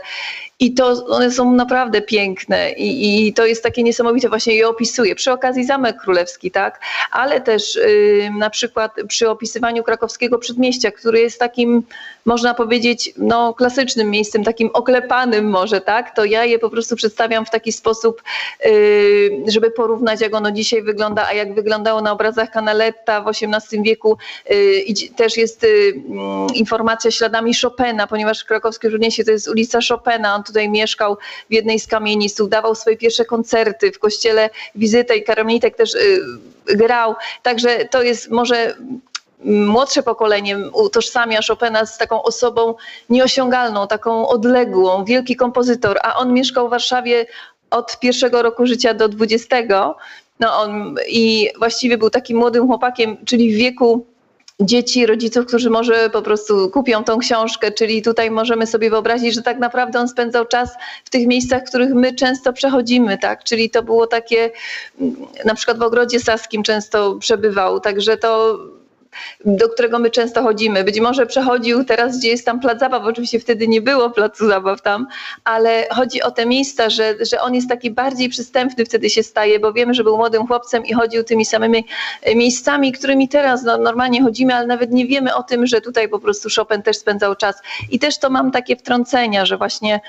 i to one są naprawdę piękne i, i to jest takie niesamowite, właśnie je opisuję. Przy okazji Zamek Królewski, tak, ale też yy, na przykład przy opisywaniu krakowskiego przedmieścia, który jest takim, można powiedzieć, no, klasycznym miejscem, takim oklepanym może, tak, to ja je po prostu przedstawiam w taki sposób, yy, żeby porównać, jak ono dzisiaj wygląda, a jak wyglądało na obrazach Canaletta w XVIII wieku. Yy, i też jest y, mm, informacja śladami Chopina, ponieważ krakowskie Żudniesie to jest ulica Chopina, on tutaj mieszkał w jednej z kamienic, udawał swoje pierwsze koncerty w kościele Wizytę i Karmelitek też y, grał. Także to jest może młodsze pokolenie utożsamia Chopina z taką osobą nieosiągalną, taką odległą, wielki kompozytor, a on mieszkał w Warszawie od pierwszego roku życia do dwudziestego. No on i właściwie był takim młodym chłopakiem, czyli w wieku dzieci, rodziców, którzy może po prostu kupią tą książkę, czyli tutaj możemy sobie wyobrazić, że tak naprawdę on spędzał czas w tych miejscach, w których my często przechodzimy, tak? Czyli to było takie, mm, na przykład w Ogrodzie Saskim często przebywał, także to do którego my często chodzimy. Być może przechodził teraz, gdzie jest tam plac zabaw, oczywiście wtedy nie było placu zabaw tam, ale chodzi o te miejsca, że, że on jest taki bardziej przystępny wtedy się staje, bo wiemy, że był młodym chłopcem i chodził tymi samymi e, miejscami, którymi teraz no, normalnie chodzimy, ale nawet nie wiemy o tym, że tutaj po prostu Chopin też spędzał czas. I też to mam takie wtrącenia, że właśnie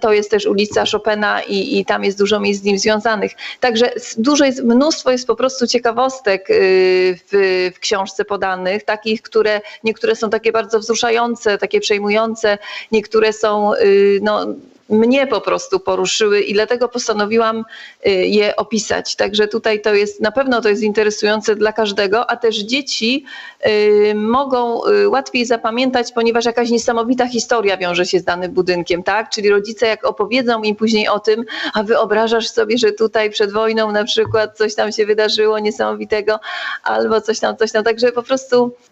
to jest też ulica Chopina i, i tam jest dużo miejsc z nim związanych. Także dużo jest, mnóstwo jest po prostu ciekawostek y, w, w książce podanych, takich, które niektóre są takie bardzo wzruszające, takie przejmujące, niektóre są y, no, mnie po prostu poruszyły i dlatego postanowiłam y, je opisać. Także tutaj to jest, na pewno to jest interesujące dla każdego, a też dzieci y, mogą łatwiej zapamiętać, ponieważ jakaś niesamowita historia wiąże się z danym budynkiem, tak? Czyli rodzice jak opowiedzą im później o tym, a wyobrażasz sobie, że tutaj przed wojną na przykład coś tam się wydarzyło niesamowitego, albo coś tam, coś tam. Także po prostu Y,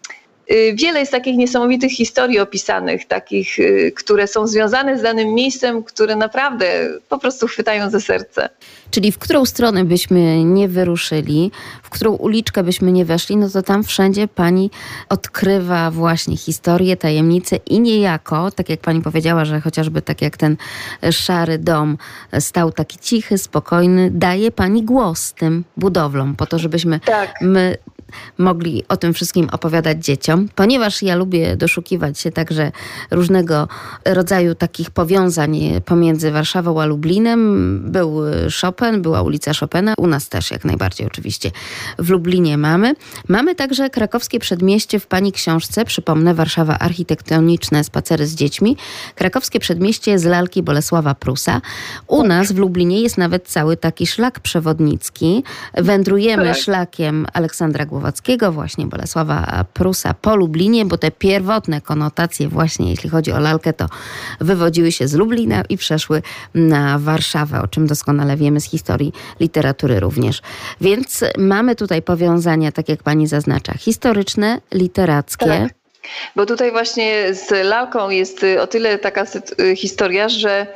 wiele jest takich niesamowitych historii opisanych, takich, y, które są związane z danym miejscem, które naprawdę po prostu chwytają za serce. Czyli w którą stronę byśmy nie wyruszyli, w którą uliczkę byśmy nie weszli, no to tam wszędzie pani odkrywa właśnie historię, tajemnice i niejako, tak jak pani powiedziała, że chociażby tak jak ten szary dom stał taki cichy, spokojny, daje pani głos tym budowlom, po to, żebyśmy tak. my mogli o tym wszystkim opowiadać dzieciom, ponieważ ja lubię doszukiwać się także różnego rodzaju takich powiązań pomiędzy Warszawą a Lublinem. Był Chopin, była ulica Chopina, u nas też jak najbardziej oczywiście w Lublinie mamy. Mamy także krakowskie przedmieście w pani książce, przypomnę, Warszawa architektoniczne spacery z dziećmi. Krakowskie przedmieście z lalki Bolesława Prusa. U tak. nas w Lublinie jest nawet cały taki szlak przewodnicki. Wędrujemy tak. szlakiem Aleksandra Głowackiego Głowackiego, właśnie Bolesława Prusa po Lublinie, bo te pierwotne konotacje właśnie, jeśli chodzi o lalkę, to wywodziły się z Lublina i przeszły na Warszawę, o czym doskonale wiemy z historii literatury również. Więc mamy tutaj powiązania, tak jak pani zaznacza, historyczne, literackie. Tak. Bo tutaj właśnie z lalką jest o tyle taka historia, że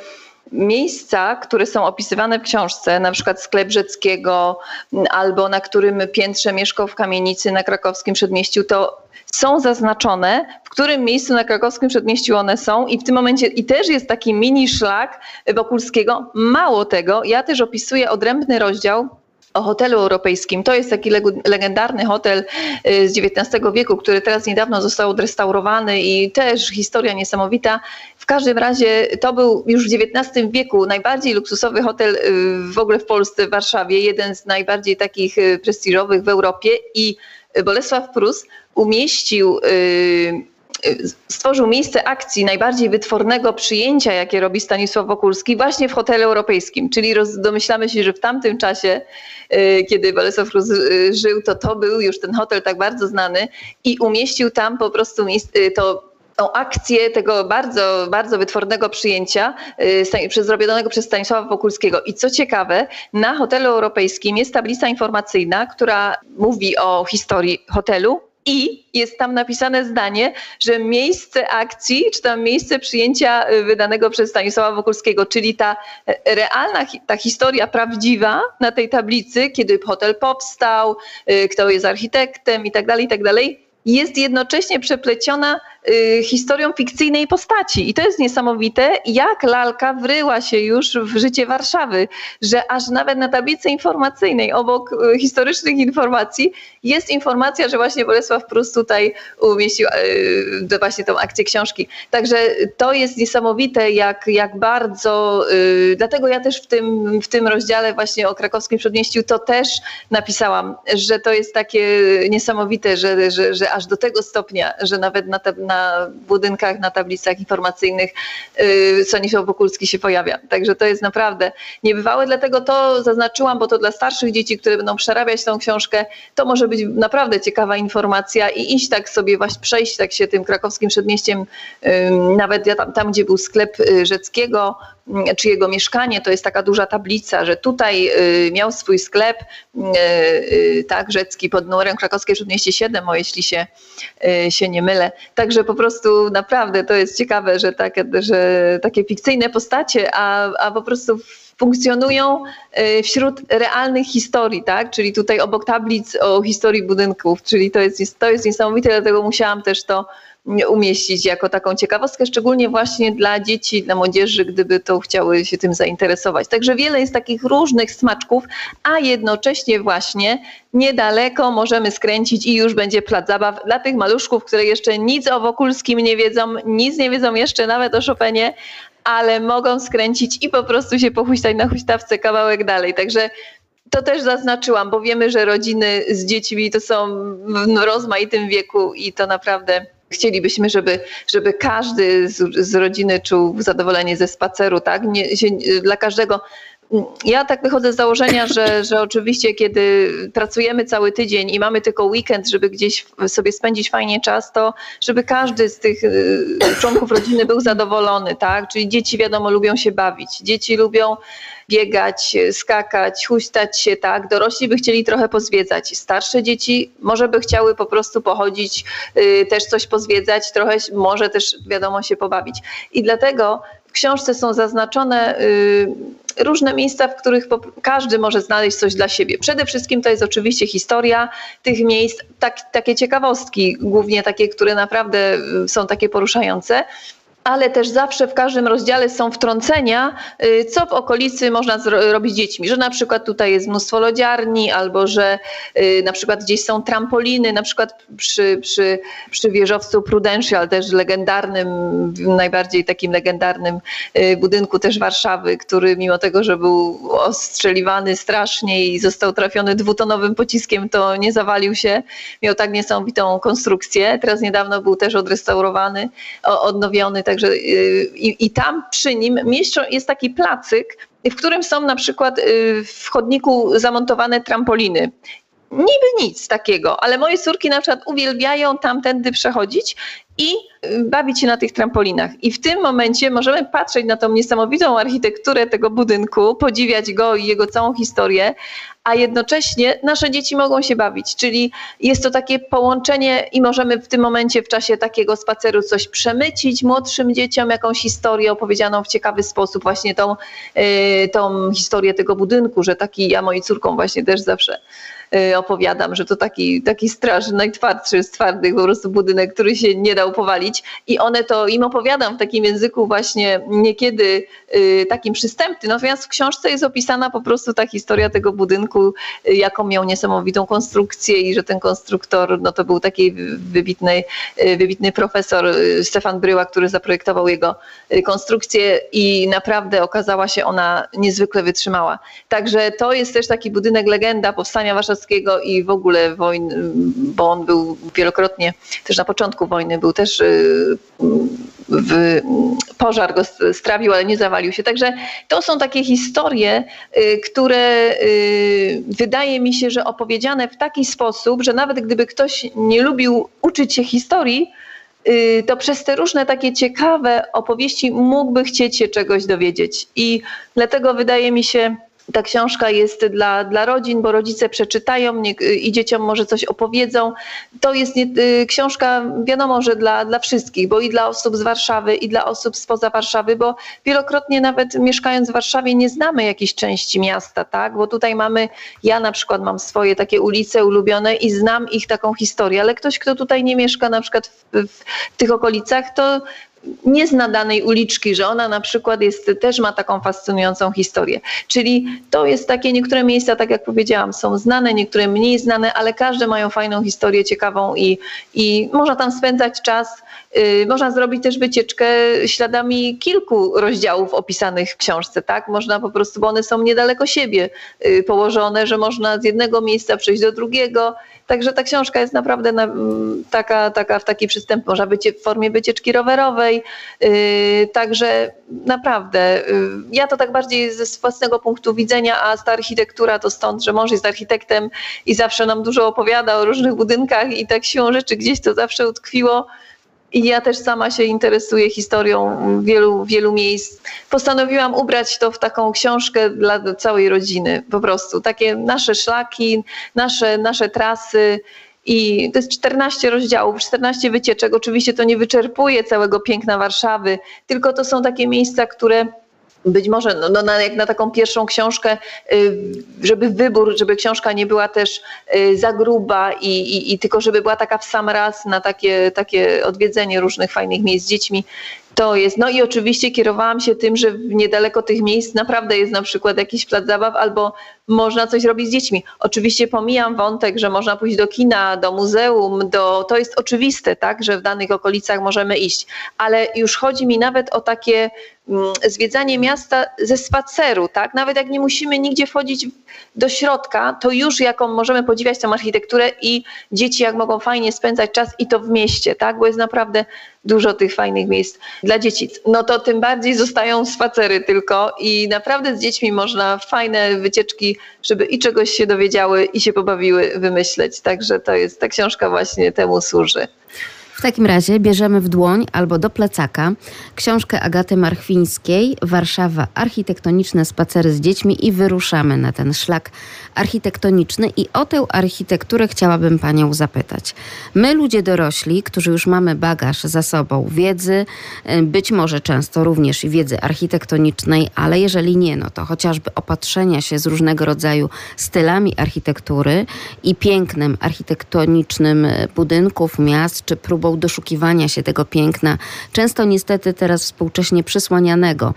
miejsca, które są opisywane w książce, na przykład sklep Rzeckiego albo na którym piętrze mieszkał w kamienicy na krakowskim przedmieściu, to są zaznaczone, w którym miejscu na krakowskim przedmieściu one są i w tym momencie i też jest taki mini szlak Wokulskiego. Mało tego, ja też opisuję odrębny rozdział o hotelu europejskim. To jest taki legendarny hotel y, z XIX wieku, który teraz niedawno został odrestaurowany i też historia niesamowita. W każdym razie to był już w XIX wieku najbardziej luksusowy hotel y, w ogóle w Polsce, w Warszawie, jeden z najbardziej takich y, prestiżowych w Europie i Bolesław Prus umieścił stworzył miejsce akcji najbardziej wytwornego przyjęcia, jakie robi Stanisław Wokulski, właśnie w hotelu europejskim. Czyli domyślamy się, że w tamtym czasie, y, kiedy Bolesław Prus y, żył, to to był już ten hotel tak bardzo znany i umieścił tam po prostu y, to tą akcję tego bardzo, bardzo wytwornego przyjęcia yy, zrobionego przez Stanisława Wokulskiego. I co ciekawe, na hotelu europejskim jest tablica informacyjna, która mówi o historii hotelu, i jest tam napisane zdanie, że miejsce akcji, czy tam miejsce przyjęcia y, wydanego przez Stanisława Wokulskiego, czyli ta e, realna, ta historia prawdziwa na tej tablicy, kiedy hotel powstał, y, kto jest architektem i tak dalej, i tak dalej, jest jednocześnie przepleciona Y, historią fikcyjnej postaci. I to jest niesamowite, jak lalka wryła się już w życie Warszawy, że aż nawet na tablicy informacyjnej obok y, historycznych informacji jest informacja, że właśnie Bolesław Prus tutaj umieścił y, właśnie tą akcję książki. Także to jest niesamowite, jak, jak bardzo, dlatego ja też w tym, w tym rozdziale właśnie o krakowskim przedmieściu to też napisałam, że to jest takie niesamowite, że, że, że aż do tego stopnia, że nawet na, te, na budynkach, na tablicach informacyjnych Stanisław y, Wokulski się pojawia. Także to jest naprawdę niebywałe, dlatego to zaznaczyłam, bo to dla starszych dzieci, które będą przerabiać tą książkę, to może być naprawdę ciekawa informacja i iść tak sobie właśnie przejść tak się tym krakowskim przedmieściem, nawet tam, tam gdzie był sklep y, Rzeckiego, czy jego mieszkanie, to jest taka duża tablica, że tutaj y, miał swój sklep, y, y, tak, rzecki pod numerem krakowskie przedmieście 7, o jeśli się, się nie mylę. Także po prostu naprawdę to jest ciekawe, że takie, że takie fikcyjne postacie, a, a po prostu funkcjonują wśród realnych historii, tak? Czyli tutaj obok tablic o historii budynków, czyli to jest, to jest niesamowite, dlatego musiałam też to umieścić jako taką ciekawostkę, szczególnie właśnie dla dzieci, dla młodzieży, gdyby to chciały się tym zainteresować. Także wiele jest takich różnych smaczków, a jednocześnie właśnie niedaleko możemy skręcić i już będzie plac zabaw dla tych maluszków, które jeszcze nic o Wokulskim nie wiedzą, nic nie wiedzą jeszcze nawet o Chopinie, ale mogą skręcić i po prostu się pochuśtać na huśtawce kawałek dalej. Także to też zaznaczyłam, bo wiemy, że rodziny z dziećmi to są w rozmaitym wieku i to naprawdę Chcielibyśmy, żeby, żeby każdy z, z rodziny czuł zadowolenie ze spaceru, tak? Nie, się, dla każdego ja tak wychodzę z założenia, że, że oczywiście, kiedy pracujemy cały tydzień i mamy tylko weekend, żeby gdzieś sobie spędzić fajnie czas, to żeby każdy z tych y, członków rodziny był zadowolony, tak? Czyli dzieci wiadomo lubią się bawić, dzieci lubią biegać, skakać, huśtać się, tak? Dorośli by chcieli trochę pozwiedzać. Starsze dzieci może by chciały po prostu pochodzić, y, też coś pozwiedzać, trochę może też wiadomo się pobawić. I dlatego w książce są zaznaczone y, różne miejsca, w których każdy może znaleźć coś dla siebie. Przede wszystkim to jest oczywiście historia tych miejsc, tak, takie ciekawostki, głównie takie, które naprawdę y, są takie poruszające ale też zawsze w każdym rozdziale są wtrącenia, y, co w okolicy można zrobić z dziećmi, że na przykład tutaj jest mnóstwo lodziarni, albo że y, na przykład gdzieś są trampoliny, na przykład przy, przy, przy wieżowcu Prudential, też legendarnym, najbardziej takim legendarnym y, budynku też Warszawy, który mimo tego, że był ostrzeliwany strasznie i został trafiony dwutonowym pociskiem, to nie zawalił się, miał tak niesamowitą konstrukcję. Teraz niedawno był też odrestaurowany, odnowiony, Także y, i, i tam przy nim mieszczą, jest taki placyk, w którym są na przykład y, w chodniku zamontowane trampoliny niby nic takiego, ale moje córki na przykład uwielbiają tamtędy przechodzić i y, bawić się na tych trampolinach. I w tym momencie możemy patrzeć na tą niesamowitą architekturę tego budynku, podziwiać go i jego całą historię, a jednocześnie nasze dzieci mogą się bawić. Czyli jest to takie połączenie i możemy w tym momencie w czasie takiego spaceru coś przemycić młodszym dzieciom, jakąś historię opowiedzianą w ciekawy sposób, właśnie tą, yy, tą historię tego budynku, że taki ja mojej córką właśnie też zawsze Y, opowiadam, że to taki, taki straszny, najtwardszy z twardych po prostu budynek, który się nie dał powalić i one to, im opowiadam w takim języku właśnie niekiedy y, takim przystępnym, natomiast w książce jest opisana po prostu ta historia tego budynku, y, jaką miał niesamowitą konstrukcję i że ten konstruktor, no to był taki wybitny, wybitny profesor Stefan Bryła, który zaprojektował jego konstrukcję i naprawdę okazała się ona niezwykle wytrzymała. Także to jest też taki budynek legenda powstania warszawskiego i w ogóle wojny, bo on był wielokrotnie, też na początku wojny był też y, w, pożar go strawił, ale nie zawalił się. Także to są takie historie, y, które y, wydaje mi się, że opowiedziane w taki sposób, że nawet gdyby ktoś nie lubił uczyć się historii, to przez te różne takie ciekawe opowieści mógłby chcieć się czegoś dowiedzieć. I dlatego wydaje mi się, ta książka jest dla, dla rodzin, bo rodzice przeczytają nie, i dzieciom może coś opowiedzą. To jest nie, y, książka, wiadomo, że dla, dla wszystkich, bo i dla osób z Warszawy, i dla osób spoza Warszawy, bo wielokrotnie nawet mieszkając w Warszawie nie znamy jakiejś części miasta, tak? Bo tutaj mamy, ja na przykład mam swoje takie ulice ulubione i znam ich taką historię, ale ktoś, kto tutaj nie mieszka na przykład w, w tych okolicach, to nie zna danej uliczki, że ona na przykład jest, też ma taką fascynującą historię. Czyli to jest takie, niektóre miejsca, tak jak powiedziałam, są znane, niektóre mniej znane, ale każde mają fajną historię, ciekawą i, i można tam spędzać czas. Yy, można zrobić też wycieczkę śladami kilku rozdziałów opisanych w książce, tak? Można po prostu, bo one są niedaleko siebie yy, położone, że można z jednego miejsca przejść do drugiego Także ta książka jest naprawdę na, taka, taka w taki przystęp, może być w formie wycieczki rowerowej. Yy, także naprawdę, ja to tak bardziej ze własnego punktu widzenia, a ta architektura to stąd, że mąż jest architektem i zawsze nam dużo opowiada o różnych budynkach i tak siłą rzeczy gdzieś to zawsze utkwiło. I ja też sama się interesuję historią wielu, wielu miejsc. Postanowiłam ubrać to w taką książkę dla całej rodziny. Po prostu takie nasze szlaki, nasze, nasze trasy. I to jest 14 rozdziałów, 14 wycieczek. Oczywiście to nie wyczerpuje całego piękna Warszawy, tylko to są takie miejsca, które być może no, no, jak na taką pierwszą książkę, y, żeby wybór, żeby książka nie była też y, za gruba i, i, i, tylko żeby była taka w sam raz na takie, takie odwiedzenie różnych fajnych miejsc z dziećmi, to jest. No i oczywiście kierowałam się tym, że niedaleko tych miejsc naprawdę jest na przykład jakiś plac zabaw albo można coś robić z dziećmi. Oczywiście pomijam wątek, że można pójść do kina, do muzeum, do, to jest oczywiste, tak, że w danych okolicach możemy iść, ale już chodzi mi nawet o takie mm, zwiedzanie miasta ze spaceru, tak? Nawet jak nie musimy nigdzie wchodzić do środka, to już jaką możemy podziwiać tę architekturę i dzieci jak mogą fajnie spędzać czas i to w mieście, tak? Bo jest naprawdę dużo tych fajnych miejsc dla dzieci. No to tym bardziej zostają spacery tylko i naprawdę z dziećmi można fajne wycieczki, żeby i czegoś się dowiedziały i się pobawiły wymyśleć. Także to jest, ta książka właśnie temu służy. W takim razie bierzemy w dłoń albo do plecaka książkę Agaty Marchwińskiej Warszawa architektoniczne spacery z dziećmi i wyruszamy na ten szlak architektoniczny i o tę architekturę chciałabym panią zapytać. My ludzie dorośli, którzy już mamy bagaż za sobą wiedzy, y, być może często również i wiedzy architektonicznej, ale jeżeli nie, no to chociażby opatrzenia się z różnego rodzaju stylami architektury i pięknem architektonicznym budynków, miast czy próbą doszukiwania się tego piękna, często niestety teraz współcześnie przysłanianego,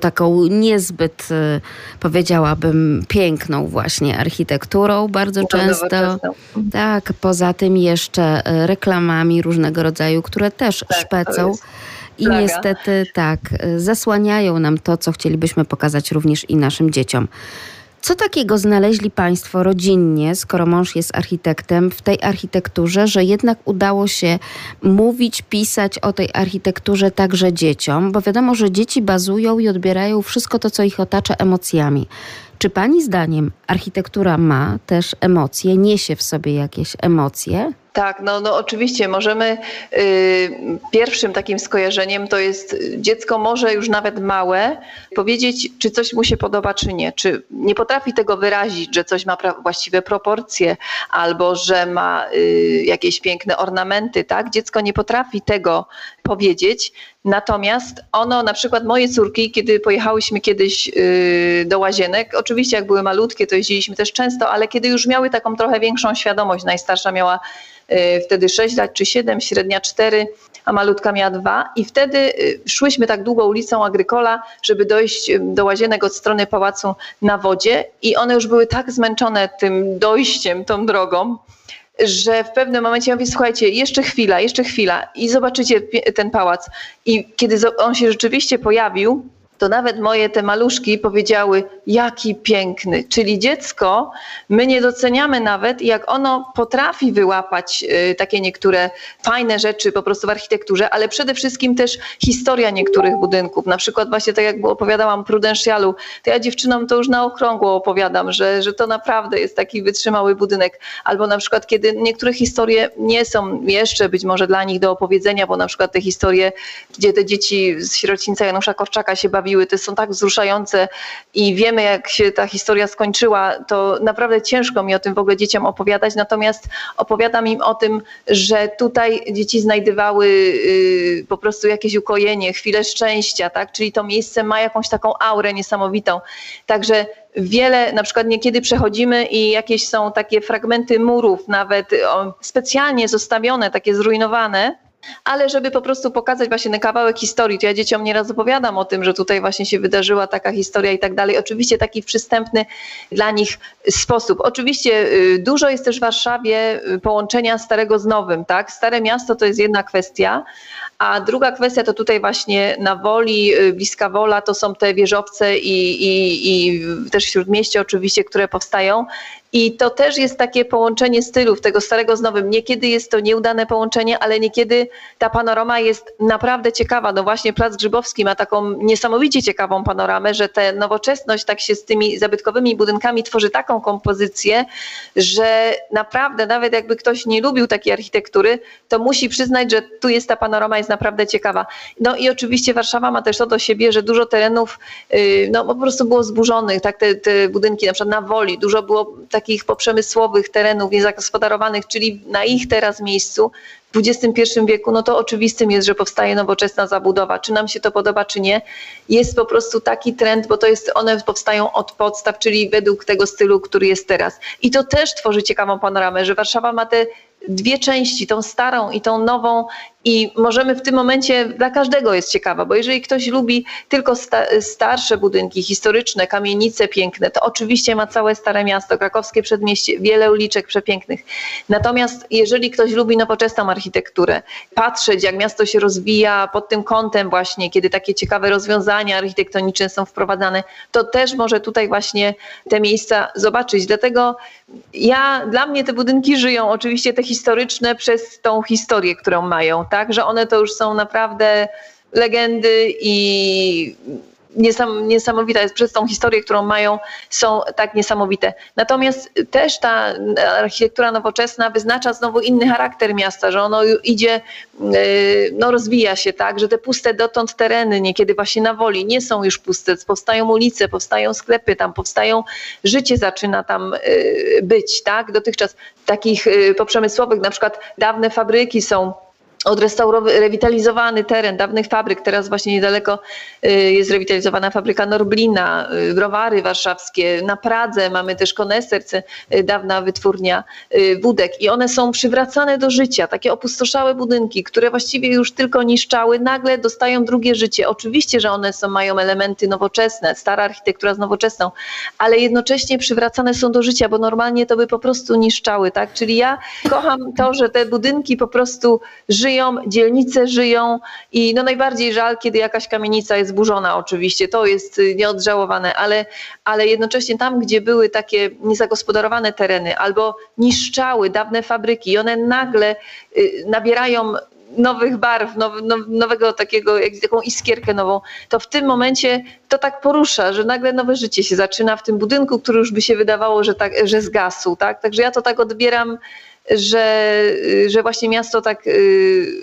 taką niezbyt, y, powiedziałabym, piękną właśnie architekturą, bardzo często. Tak, poza tym jeszcze y, reklamami różnego rodzaju, które też tak, szpecą. I niestety tak, y, zasłaniają nam to, co chcielibyśmy pokazać również i naszym dzieciom. Co takiego znaleźli Państwo rodzinnie, skoro mąż jest architektem, w tej architekturze, że jednak udało się mówić, pisać o tej architekturze także dzieciom? Bo wiadomo, że dzieci bazują i odbierają wszystko to, co ich otacza emocjami. Czy Pani zdaniem architektura ma też emocje, niesie w sobie jakieś emocje? Tak, no, no oczywiście możemy. Y, pierwszym takim skojarzeniem to jest dziecko może już nawet małe powiedzieć, czy coś mu się podoba, czy nie. Czy nie potrafi tego wyrazić, że coś ma właściwe proporcje albo że ma y, jakieś piękne ornamenty, tak? Dziecko nie potrafi tego powiedzieć. Natomiast ono, na przykład moje córki, kiedy pojechałyśmy kiedyś y, do łazienek, oczywiście jak były malutkie, to jeździliśmy też często, ale kiedy już miały taką trochę większą świadomość, najstarsza miała y, wtedy 6 lat czy 7, średnia 4, a malutka miała 2 i wtedy y, szłyśmy tak długo ulicą Agrykola, żeby dojść do łazienek od strony pałacu na wodzie i one już były tak zmęczone tym dojściem, tą drogą, że w pewnym momencie ja mówię, słuchajcie, jeszcze chwila, jeszcze chwila i zobaczycie ten pałac. I kiedy on się rzeczywiście pojawił, to nawet moje te maluszki powiedziały, jaki piękny. Czyli dziecko, my nie doceniamy nawet, jak ono potrafi wyłapać y, takie niektóre fajne rzeczy po prostu w architekturze, ale przede wszystkim też historia niektórych budynków. Na przykład właśnie tak jak opowiadałam Prudentialu, to ja dziewczynom to już na okrągło opowiadam, że, że to naprawdę jest taki wytrzymały budynek. Albo na przykład, kiedy niektóre historie nie są jeszcze być może dla nich do opowiedzenia, bo na przykład te historie, gdzie te dzieci z sierocińca Janusza Korczaka się bawią, bawiły, to są tak wzruszające i wiemy, jak się ta historia skończyła, to naprawdę ciężko mi o tym w ogóle dzieciom opowiadać. Natomiast opowiadam im o tym, że tutaj dzieci znajdywały y, po prostu jakieś ukojenie, chwilę szczęścia, tak? Czyli to miejsce ma jakąś taką aurę niesamowitą. Także wiele, na przykład niekiedy przechodzimy i jakieś są takie fragmenty murów, nawet specjalnie zostawione, takie zrujnowane, ale żeby po prostu pokazać właśnie ten kawałek historii, to ja dzieciom nieraz opowiadam o tym, że tutaj właśnie się wydarzyła taka historia i tak dalej. Oczywiście taki przystępny dla nich sposób. Oczywiście y, dużo jest też w Warszawie y, połączenia starego z nowym, tak? Stare miasto to jest jedna kwestia, a druga kwestia to tutaj właśnie na Woli, y, bliska Wola, to są te wieżowce i, i, i też śródmieście oczywiście, które powstają. I to też jest takie połączenie stylów tego starego z nowym. Niekiedy jest to nieudane połączenie, ale niekiedy ta panorama jest naprawdę ciekawa. No właśnie Plac Grzybowski ma taką niesamowicie ciekawą panoramę, że ta nowoczesność tak się z tymi zabytkowymi budynkami tworzy taką kompozycję, że naprawdę nawet jakby ktoś nie lubił takiej architektury, to musi przyznać, że tu jest ta panorama jest naprawdę ciekawa. No i oczywiście Warszawa ma też to do siebie, że dużo terenów y, no, po prostu było zburzonych, tak te, te budynki na przykład na Woli, dużo było takich poprzemysłowych terenów niezagospodarowanych, czyli na ich teraz miejscu w XXI wieku, no to oczywistym jest, że powstaje nowoczesna zabudowa. Czy nam się to podoba, czy nie. Jest po prostu taki trend, bo to jest, one powstają od podstaw, czyli według tego stylu, który jest teraz. I to też tworzy ciekawą panoramę, że Warszawa ma te dwie części, tą starą i tą nową i możemy w tym momencie, dla każdego jest ciekawa, bo jeżeli ktoś lubi tylko sta starsze budynki, historyczne, kamienice piękne, to oczywiście ma całe Stare Miasto, krakowskie przedmieście, wiele uliczek przepięknych. Natomiast jeżeli ktoś lubi nowoczesną architekturę, patrzeć jak miasto się rozwija pod tym kątem właśnie, kiedy takie ciekawe rozwiązania architektoniczne są wprowadzane, to też może tutaj właśnie te miejsca zobaczyć. Dlatego ja, dla mnie te budynki żyją, oczywiście te historyczne przez tą historię, którą mają, tak, że one to już są naprawdę legendy i niesam, niesamowita jest przez tą historię, którą mają, są tak niesamowite. Natomiast też ta architektura nowoczesna wyznacza znowu inny charakter miasta, że ono idzie, y, no rozwija się tak, że te puste dotąd tereny niekiedy właśnie na woli nie są już puste, powstają ulice, powstają sklepy tam, powstają, życie zaczyna tam y, być, tak, dotychczas takich y, poprzemysłowych, na przykład dawne fabryki są odrestaurowany, teren dawnych fabryk. Teraz właśnie niedaleko y, jest rewitalizowana fabryka Norblina, y, browary warszawskie. Na Pradze mamy też koneserce, y, dawna wytwórnia wódek i one są przywracane do życia. Takie opustoszałe budynki, które właściwie już tylko niszczały, nagle dostają drugie życie. Oczywiście, że one są, mają elementy nowoczesne, stara architektura z nowoczesną, ale jednocześnie przywracane są do życia, bo normalnie to by po prostu niszczały. Tak? Czyli ja kocham to, że te budynki po prostu żyją żyją, dzielnice żyją i no najbardziej żal, kiedy jakaś kamienica jest zburzona oczywiście, to jest y, nieodżałowane, ale, ale jednocześnie tam, gdzie były takie niezagospodarowane tereny albo niszczały dawne fabryki i one nagle y, nabierają nowych barw, now, nowego takiego, jak taką iskierkę nową, to w tym momencie to tak porusza, że nagle nowe życie się zaczyna w tym budynku, który już by się wydawało, że, tak, że zgasł. Tak? Także ja to tak odbieram że, że właśnie miasto tak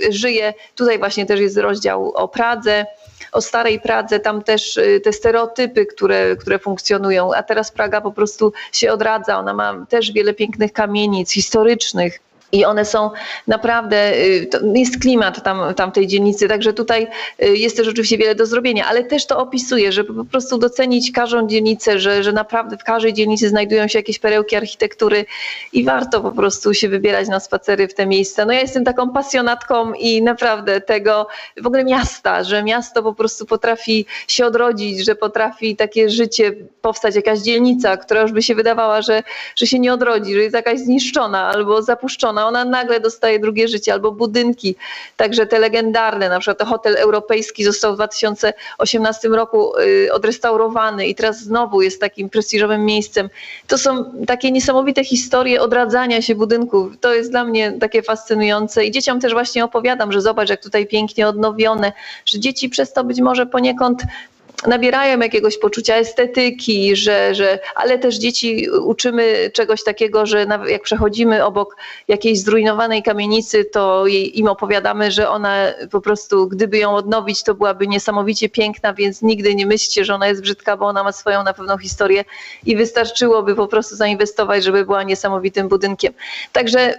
żyje. Tutaj właśnie też jest rozdział o Pradze o starej Pradze, tam też te stereotypy, które, które funkcjonują, a teraz Praga po prostu się odradza. Ona ma też wiele pięknych kamienic historycznych i one są naprawdę, y, jest klimat tam, tam tej dzielnicy, także tutaj y, jest też oczywiście wiele do zrobienia, ale też to opisuje, żeby po prostu docenić każdą dzielnicę, że, że naprawdę w każdej dzielnicy znajdują się jakieś perełki architektury i warto po prostu się wybierać na spacery w te miejsca. No ja jestem taką pasjonatką i naprawdę tego w ogóle miasta, że miasto po prostu potrafi się odrodzić, że potrafi takie życie powstać, jakaś dzielnica, która już by się wydawała, że, że się nie odrodzi, że jest jakaś zniszczona albo zapuszczona ona nagle dostaje drugie życie, albo budynki, także te legendarne, na przykład hotel europejski został w 2018 roku y, odrestaurowany i teraz znowu jest takim prestiżowym miejscem. To są takie niesamowite historie odradzania się budynków. To jest dla mnie takie fascynujące i dzieciom też właśnie opowiadam, że zobacz jak tutaj pięknie odnowione, że dzieci przez to być może poniekąd nabierają jakiegoś poczucia estetyki, że, że, ale też dzieci uczymy czegoś takiego, że jak przechodzimy obok jakiejś zrujnowanej kamienicy, to im opowiadamy, że ona po prostu, gdyby ją odnowić, to byłaby niesamowicie piękna, więc nigdy nie myślcie, że ona jest brzydka, bo ona ma swoją na pewną historię i wystarczyłoby po prostu zainwestować, żeby była niesamowitym budynkiem. Także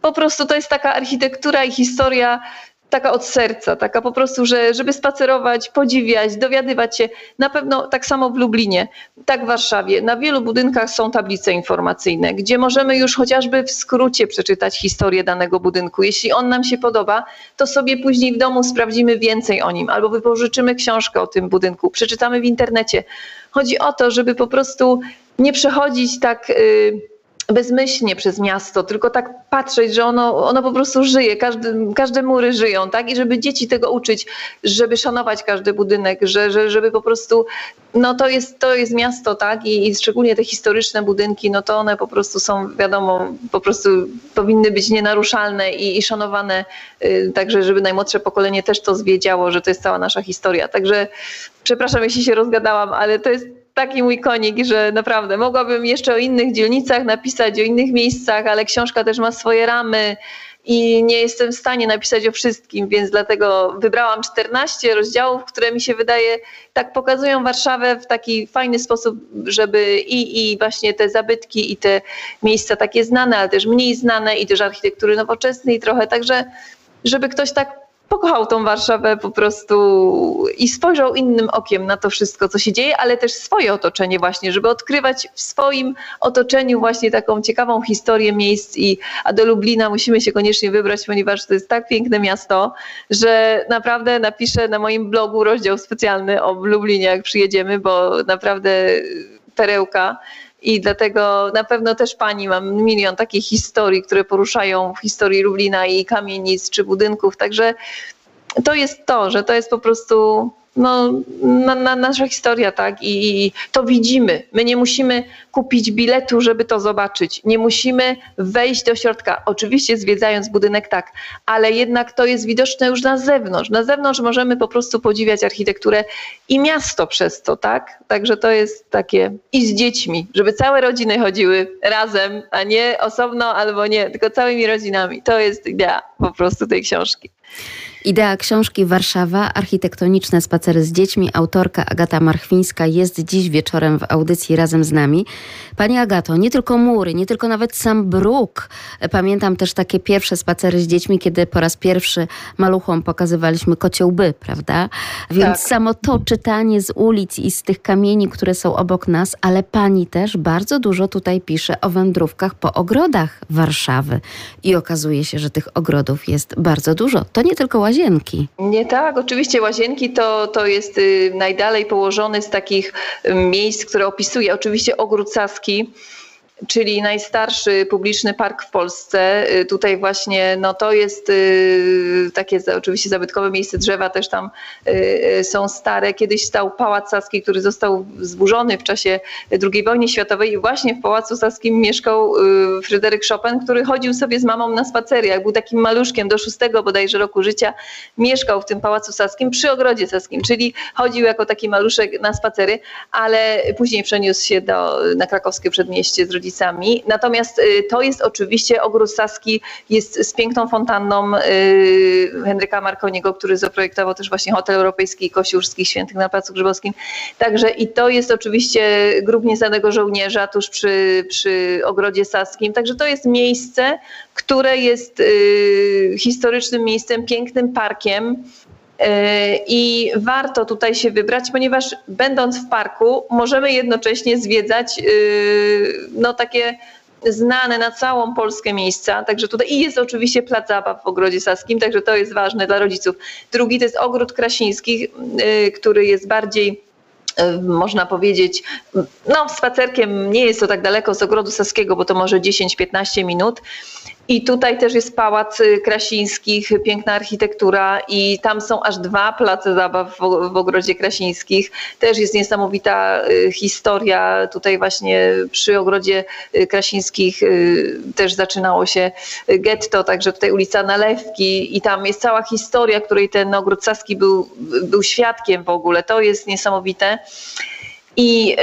po prostu to jest taka architektura i historia taka od serca, taka po prostu, że, żeby spacerować, podziwiać, dowiadywać się. Na pewno tak samo w Lublinie, tak w Warszawie. Na wielu budynkach są tablice informacyjne, gdzie możemy już chociażby w skrócie przeczytać historię danego budynku. Jeśli on nam się podoba, to sobie później w domu sprawdzimy więcej o nim albo wypożyczymy książkę o tym budynku, przeczytamy w internecie. Chodzi o to, żeby po prostu nie przechodzić tak. Yy, bezmyślnie przez miasto, tylko tak patrzeć, że ono, ono po prostu żyje, każdy, każde mury żyją, tak? I żeby dzieci tego uczyć, żeby szanować każdy budynek, że, że, żeby po prostu, no to jest, to jest miasto, tak? I, I szczególnie te historyczne budynki, no to one po prostu są, wiadomo, po prostu powinny być nienaruszalne i, i szanowane, yy, także żeby najmłodsze pokolenie też to zwiedziało, że to jest cała nasza historia. Także przepraszam, jeśli się rozgadałam, ale to jest taki mój konik, że naprawdę mogłabym jeszcze o innych dzielnicach napisać, o innych miejscach, ale książka też ma swoje ramy i nie jestem w stanie napisać o wszystkim, więc dlatego wybrałam 14 rozdziałów, które mi się wydaje tak pokazują Warszawę w taki fajny sposób, żeby i, i właśnie te zabytki i te miejsca takie znane, ale też mniej znane i też architektury nowoczesnej trochę, także żeby ktoś tak pokochał tą Warszawę po prostu i spojrzał innym okiem na to wszystko, co się dzieje, ale też swoje otoczenie właśnie, żeby odkrywać w swoim otoczeniu właśnie taką ciekawą historię miejsc i a do Lublina musimy się koniecznie wybrać, ponieważ to jest tak piękne miasto, że naprawdę napiszę na moim blogu rozdział specjalny o Lublinie, jak przyjedziemy, bo naprawdę perełka. I dlatego na pewno też pani mam milion takich historii, które poruszają w historii Lublina i kamienic czy budynków. Także to jest to, że to jest po prostu no, na, na nasza historia, tak? I, I, to widzimy. My nie musimy kupić biletu, żeby to zobaczyć. Nie musimy wejść do środka. Oczywiście zwiedzając budynek, tak, ale jednak to jest widoczne już na zewnątrz. Na zewnątrz możemy po prostu podziwiać architekturę i miasto przez to, tak? Także to jest takie i z dziećmi, żeby całe rodziny chodziły razem, a nie osobno albo nie, tylko całymi rodzinami. To jest idea po prostu tej książki. Idea książki Warszawa, architektoniczne spacery z dziećmi, autorka Agata Marchwińska jest dziś wieczorem w audycji razem z nami. Pani Agato, nie tylko mury, nie tylko nawet sam bruk. Pamiętam też takie pierwsze spacery z dziećmi, kiedy po raz pierwszy maluchom pokazywaliśmy kociołby, prawda? Więc tak. samo to czytanie z ulic i z tych kamieni, które są obok nas, ale pani też bardzo dużo tutaj pisze o wędrówkach po ogrodach Warszawy. I okazuje się, że tych ogrodów jest bardzo dużo. To nie tylko łazienki. Nie tak, oczywiście łazienki to, to jest y, najdalej położony z takich y, miejsc, które opisuje oczywiście ogród Saski czyli najstarszy publiczny park w Polsce. Y, tutaj właśnie no to jest y, takie oczywiście zabytkowe miejsce drzewa też tam y, są stare. Kiedyś stał Pałac Saski, który został zburzony w czasie II wojny światowej i właśnie w Pałacu Saskim mieszkał Fryderyk Chopin, który chodził sobie z mamą na spacery. Jak był takim maluszkiem do szóstego bodajże roku życia, mieszkał w tym Pałacu Saskim przy ogrodzie Saskim, czyli chodził jako taki maluszek na spacery, ale później przeniósł się do, na krakowskie przedmieście z rodzicami Natomiast to jest oczywiście ogród Saski, jest z piękną fontanną Henryka Marconiego, który zaprojektował też właśnie hotel europejski i Kościuszki Świętych na Placu Grzybowskim. Także i to jest oczywiście grób nieznanego żołnierza tuż przy, przy ogrodzie Saskim. Także to jest miejsce, które jest historycznym miejscem, pięknym parkiem. I warto tutaj się wybrać, ponieważ będąc w parku, możemy jednocześnie zwiedzać no, takie znane na całą Polskę miejsca. Także tutaj i jest oczywiście plac zabaw w Ogrodzie Saskim, także to jest ważne dla rodziców. Drugi to jest Ogród Krasińskich, który jest bardziej można powiedzieć, no spacerkiem nie jest to tak daleko z ogrodu saskiego, bo to może 10-15 minut. I tutaj też jest Pałac Krasińskich, piękna architektura i tam są aż dwa place zabaw w, w Ogrodzie Krasińskich. Też jest niesamowita y, historia. Tutaj właśnie przy Ogrodzie y, Krasińskich y, też zaczynało się getto, także tutaj ulica Nalewki i tam jest cała historia, której ten Ogród Saski był, był świadkiem w ogóle. To jest niesamowite. I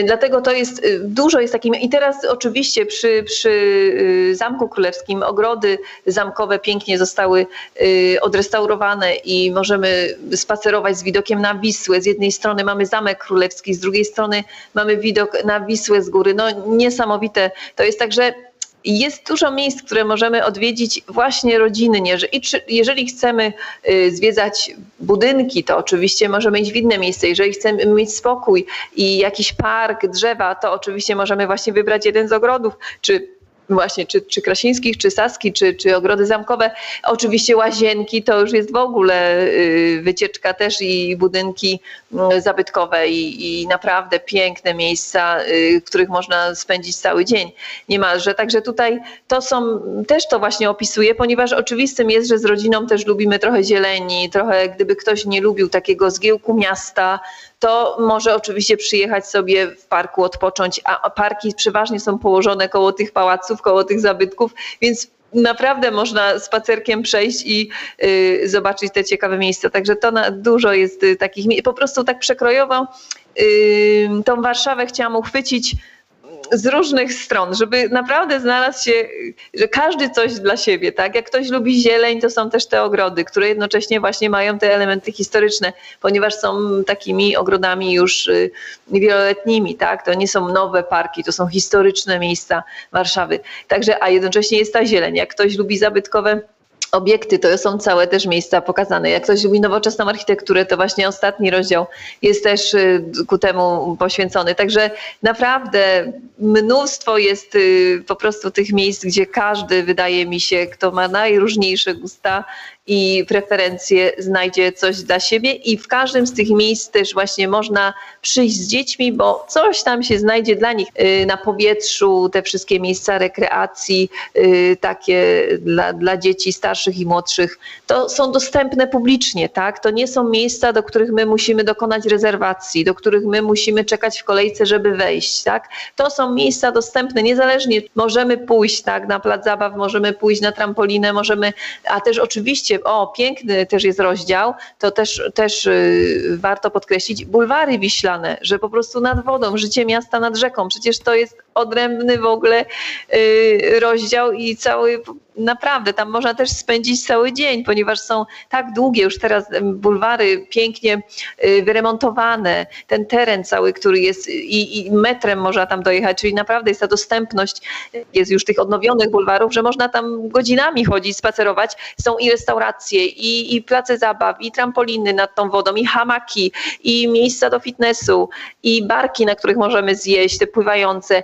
y, dlatego to jest, y, dużo jest takim, i teraz oczywiście przy, przy y, Zamku Królewskim ogrody zamkowe pięknie zostały y, odrestaurowane i możemy spacerować z widokiem na Wisłę. Z jednej strony mamy Zamek Królewski, z drugiej strony mamy widok na Wisłę z góry. No niesamowite. To jest także jest dużo miejsc, które możemy odwiedzić właśnie rodzinnie. I czy, jeżeli chcemy y, zwiedzać budynki, to oczywiście możemy iść w inne miejsce. Jeżeli chcemy mieć spokój i jakiś park, drzewa, to oczywiście możemy właśnie wybrać jeden z ogrodów, czy właśnie czy, czy Krasińskich, czy Saski, czy, czy ogrody zamkowe. Oczywiście łazienki to już jest w ogóle y, wycieczka też i budynki zabytkowe i, i naprawdę piękne miejsca, y, w których można spędzić cały dzień niemalże. Także tutaj to są, też to właśnie opisuję, ponieważ oczywistym jest, że z rodziną też lubimy trochę zieleni, trochę gdyby ktoś nie lubił takiego zgiełku miasta, to może oczywiście przyjechać sobie w parku odpocząć, a parki przeważnie są położone koło tych pałaców, koło tych zabytków, więc naprawdę można spacerkiem przejść i y, zobaczyć te ciekawe miejsca. Także to na, dużo jest y, takich, po prostu tak przekrojowo y, tą Warszawę chciałam uchwycić z różnych stron, żeby naprawdę znalazł się, że każdy coś dla siebie, tak? Jak ktoś lubi zieleń, to są też te ogrody, które jednocześnie właśnie mają te elementy historyczne, ponieważ są takimi ogrodami już y, wieloletnimi, tak? To nie są nowe parki, to są historyczne miejsca Warszawy. Także, a jednocześnie jest ta zieleń. Jak ktoś lubi zabytkowe obiekty, to są całe też miejsca pokazane. Jak ktoś lubi nowoczesną architekturę, to właśnie ostatni rozdział jest też y, ku temu poświęcony. Także naprawdę mnóstwo jest y, po prostu tych miejsc, gdzie każdy, wydaje mi się, kto ma najróżniejsze gusta, i preferencje znajdzie coś dla siebie i w każdym z tych miejsc też właśnie można przyjść z dziećmi, bo coś tam się znajdzie dla nich y, na powietrzu, te wszystkie miejsca rekreacji, y, takie dla, dla dzieci starszych i młodszych, to są dostępne publicznie, tak? To nie są miejsca, do których my musimy dokonać rezerwacji, do których my musimy czekać w kolejce, żeby wejść, tak? To są miejsca dostępne, niezależnie możemy pójść, tak, na plac zabaw, możemy pójść na trampolinę, możemy, a też oczywiście o piękny też jest rozdział, to też, też y, warto podkreślić, bulwary wiślane, że po prostu nad wodą, życie miasta nad rzeką, przecież to jest odrębny w ogóle y, rozdział i cały, naprawdę tam można też spędzić cały dzień, ponieważ są tak długie już teraz bulwary pięknie y, wyremontowane, ten teren cały, który jest i, i metrem można tam dojechać, czyli naprawdę jest ta dostępność, jest już tych odnowionych bulwarów, że można tam godzinami chodzić, spacerować, są i restauracje, i, i place zabaw, i trampoliny nad tą wodą, i hamaki, i miejsca do fitnessu, i barki, na których możemy zjeść, te pływające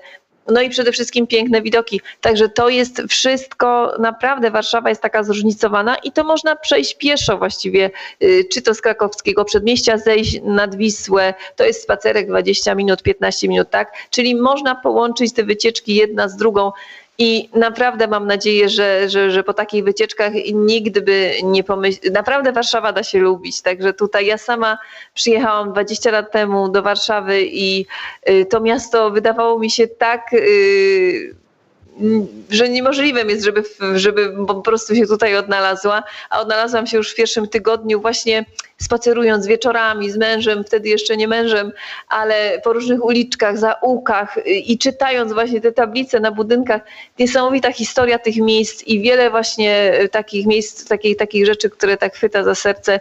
no i przede wszystkim piękne widoki. Także to jest wszystko, naprawdę Warszawa jest taka zróżnicowana i to można przejść pieszo właściwie, y, czy to z krakowskiego przedmieścia, zejść nad Wisłę, to jest spacerek 20 minut, 15 minut, tak? Czyli można połączyć te wycieczki jedna z drugą. I naprawdę mam nadzieję, że, że, że po takich wycieczkach nikt by nie pomyślał. Naprawdę Warszawa da się lubić. Także tutaj ja sama przyjechałam 20 lat temu do Warszawy i y, to miasto wydawało mi się tak y, że niemożliwym jest, żeby, żeby po prostu się tutaj odnalazła, a odnalazłam się już w pierwszym tygodniu właśnie spacerując wieczorami z mężem, wtedy jeszcze nie mężem, ale po różnych uliczkach, zaułkach i czytając właśnie te tablice na budynkach, niesamowita historia tych miejsc i wiele właśnie takich miejsc, takich, takich rzeczy, które tak chwyta za serce.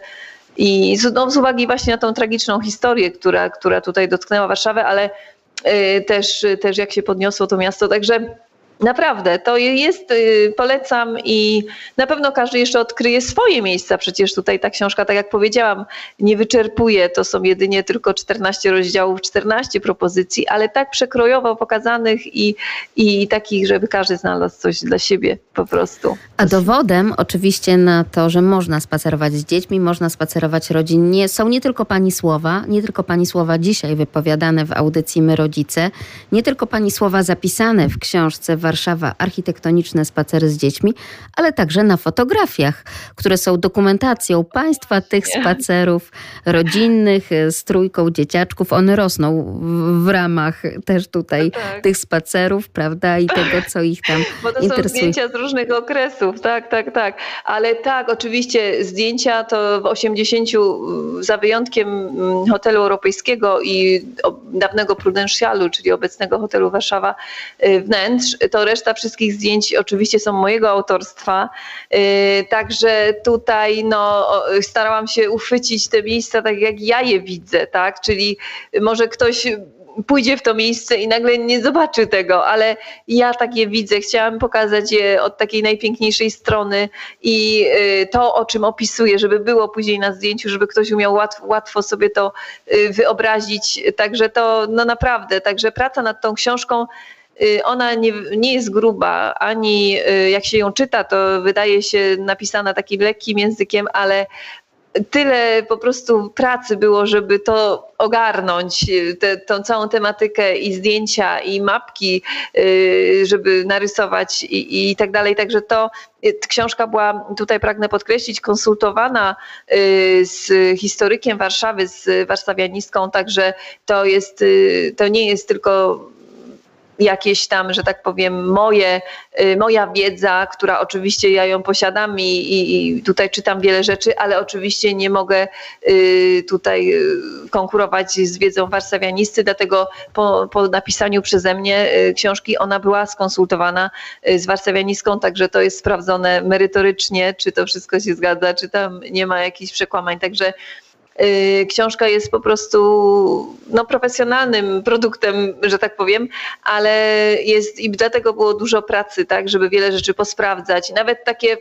I z, no, z uwagi właśnie na tą tragiczną historię, która, która tutaj dotknęła Warszawę, ale y, też, też jak się podniosło to miasto. Także Naprawdę, to jest, y, polecam i na pewno każdy jeszcze odkryje swoje miejsca. Przecież tutaj ta książka, tak jak powiedziałam, nie wyczerpuje. To są jedynie tylko 14 rozdziałów, 14 propozycji, ale tak przekrojowo pokazanych i, i takich, żeby każdy znalazł coś dla siebie po prostu. A dowodem oczywiście na to, że można spacerować z dziećmi, można spacerować rodzinnie, są nie tylko pani słowa, nie tylko pani słowa dzisiaj wypowiadane w audycji My Rodzice, nie tylko pani słowa zapisane w książce Warszawa architektoniczne spacery z dziećmi, ale także na fotografiach, które są dokumentacją państwa tych spacerów rodzinnych z trójką dzieciaczków. One rosną w, ramach też tutaj no tak. tych spacerów, prawda, i tego, co ich tam Bo to interesuje. są zdjęcia z różnych okresów, tak, tak, tak. Ale tak, oczywiście zdjęcia to w 80, za wyjątkiem mm, hotelu europejskiego i dawnego Prudentialu, czyli obecnego hotelu Warszawa y, wnętrz, to reszta wszystkich zdjęć oczywiście są mojego autorstwa. Y, także tutaj no, starałam się uchwycić te miejsca tak, jak ja je widzę, tak? Czyli może ktoś pójdzie w to miejsce i nagle nie zobaczy tego, ale ja tak je widzę. Chciałam pokazać je od takiej najpiękniejszej strony i y, to, o czym opisuję, żeby było później na zdjęciu, żeby ktoś umiał łatwo, łatwo sobie to y, wyobrazić. Także to no naprawdę, także praca nad tą książką ona nie, nie jest gruba, ani y, jak się ją czyta, to wydaje się napisana takim lekkim językiem, ale tyle po prostu pracy było, żeby to ogarnąć, y, te, tą całą tematykę i zdjęcia, i mapki, żeby narysować i, i tak dalej. Także to książka była, tutaj pragnę podkreślić, konsultowana z historykiem Warszawy, z warszawianistką, także to jest, to nie jest tylko jakieś tam, że tak powiem, moje, y, moja wiedza, która oczywiście ja ją posiadam i, i tutaj czytam wiele rzeczy, ale oczywiście nie mogę y, tutaj y, konkurować z wiedzą warszawianisty, dlatego po, po napisaniu przeze mnie książki ona była skonsultowana z warszawianistką, także to jest sprawdzone merytorycznie, czy to wszystko się zgadza, czy tam nie ma jakichś przekłamań, także książka jest po prostu no, profesjonalnym produktem, że tak powiem, ale jest i dlatego było dużo pracy, tak, żeby wiele rzeczy posprawdzać. Nawet takie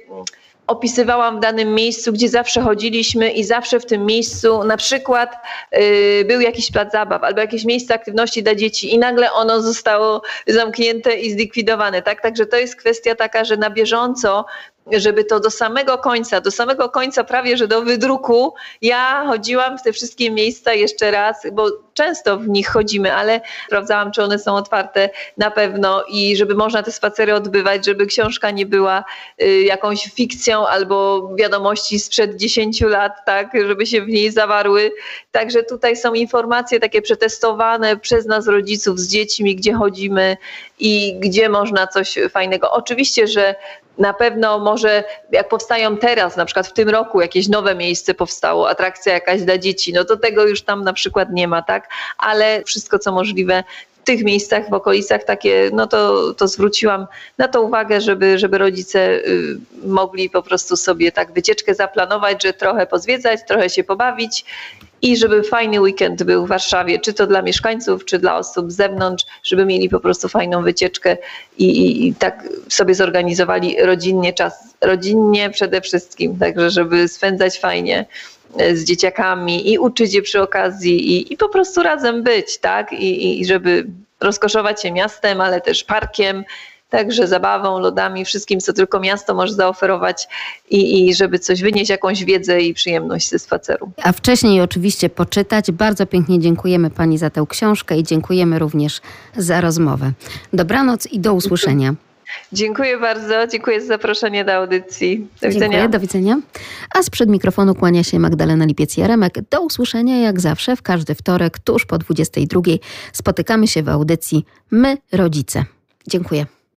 opisywałam w danym miejscu, gdzie zawsze chodziliśmy i zawsze w tym miejscu na przykład y, był jakiś plac zabaw albo jakieś miejsce aktywności dla dzieci i nagle ono zostało zamknięte i zlikwidowane. Tak? Także to jest kwestia taka, że na bieżąco żeby to do samego końca, do samego końca prawie, że do wydruku, ja chodziłam w te wszystkie miejsca jeszcze raz, bo często w nich chodzimy, ale sprawdzałam, czy one są otwarte na pewno i żeby można te spacery odbywać, żeby książka nie była y, jakąś fikcją albo wiadomości sprzed 10 lat, tak, żeby się w niej zawarły. Także tutaj są informacje takie przetestowane przez nas rodziców z dziećmi, gdzie chodzimy i gdzie można coś fajnego. Oczywiście, że na pewno może jak powstają teraz, na przykład w tym roku jakieś nowe miejsce powstało, atrakcja jakaś dla dzieci, no to tego już tam na przykład nie ma, tak? Ale wszystko co możliwe w tych miejscach, w okolicach takie, no to, to zwróciłam na to uwagę, żeby, żeby rodzice y, mogli po prostu sobie tak wycieczkę zaplanować, że trochę pozwiedzać, trochę się pobawić i żeby fajny weekend był w Warszawie, czy to dla mieszkańców, czy dla osób z zewnątrz, żeby mieli po prostu fajną wycieczkę i, i, i tak sobie zorganizowali rodzinnie czas, rodzinnie przede wszystkim, także żeby spędzać fajnie e, z dzieciakami i uczyć je przy okazji i, i po prostu razem być, tak? I, I żeby rozkoszować się miastem, ale też parkiem, także zabawą, lodami, wszystkim, co tylko miasto może zaoferować i, i żeby coś wynieść, jakąś wiedzę i przyjemność ze spaceru. A wcześniej oczywiście poczytać. Bardzo pięknie dziękujemy Pani za tę książkę i dziękujemy również za rozmowę. Dobranoc i do usłyszenia. Dziękuję bardzo, dziękuję za zaproszenie do audycji. Do widzenia. Dziękuję, do widzenia. A sprzed mikrofonu kłania się Magdalena Lipiec-Jaremek. Do usłyszenia jak zawsze w każdy wtorek tuż po 22. Spotykamy się w audycji My Rodzice. Dziękuję.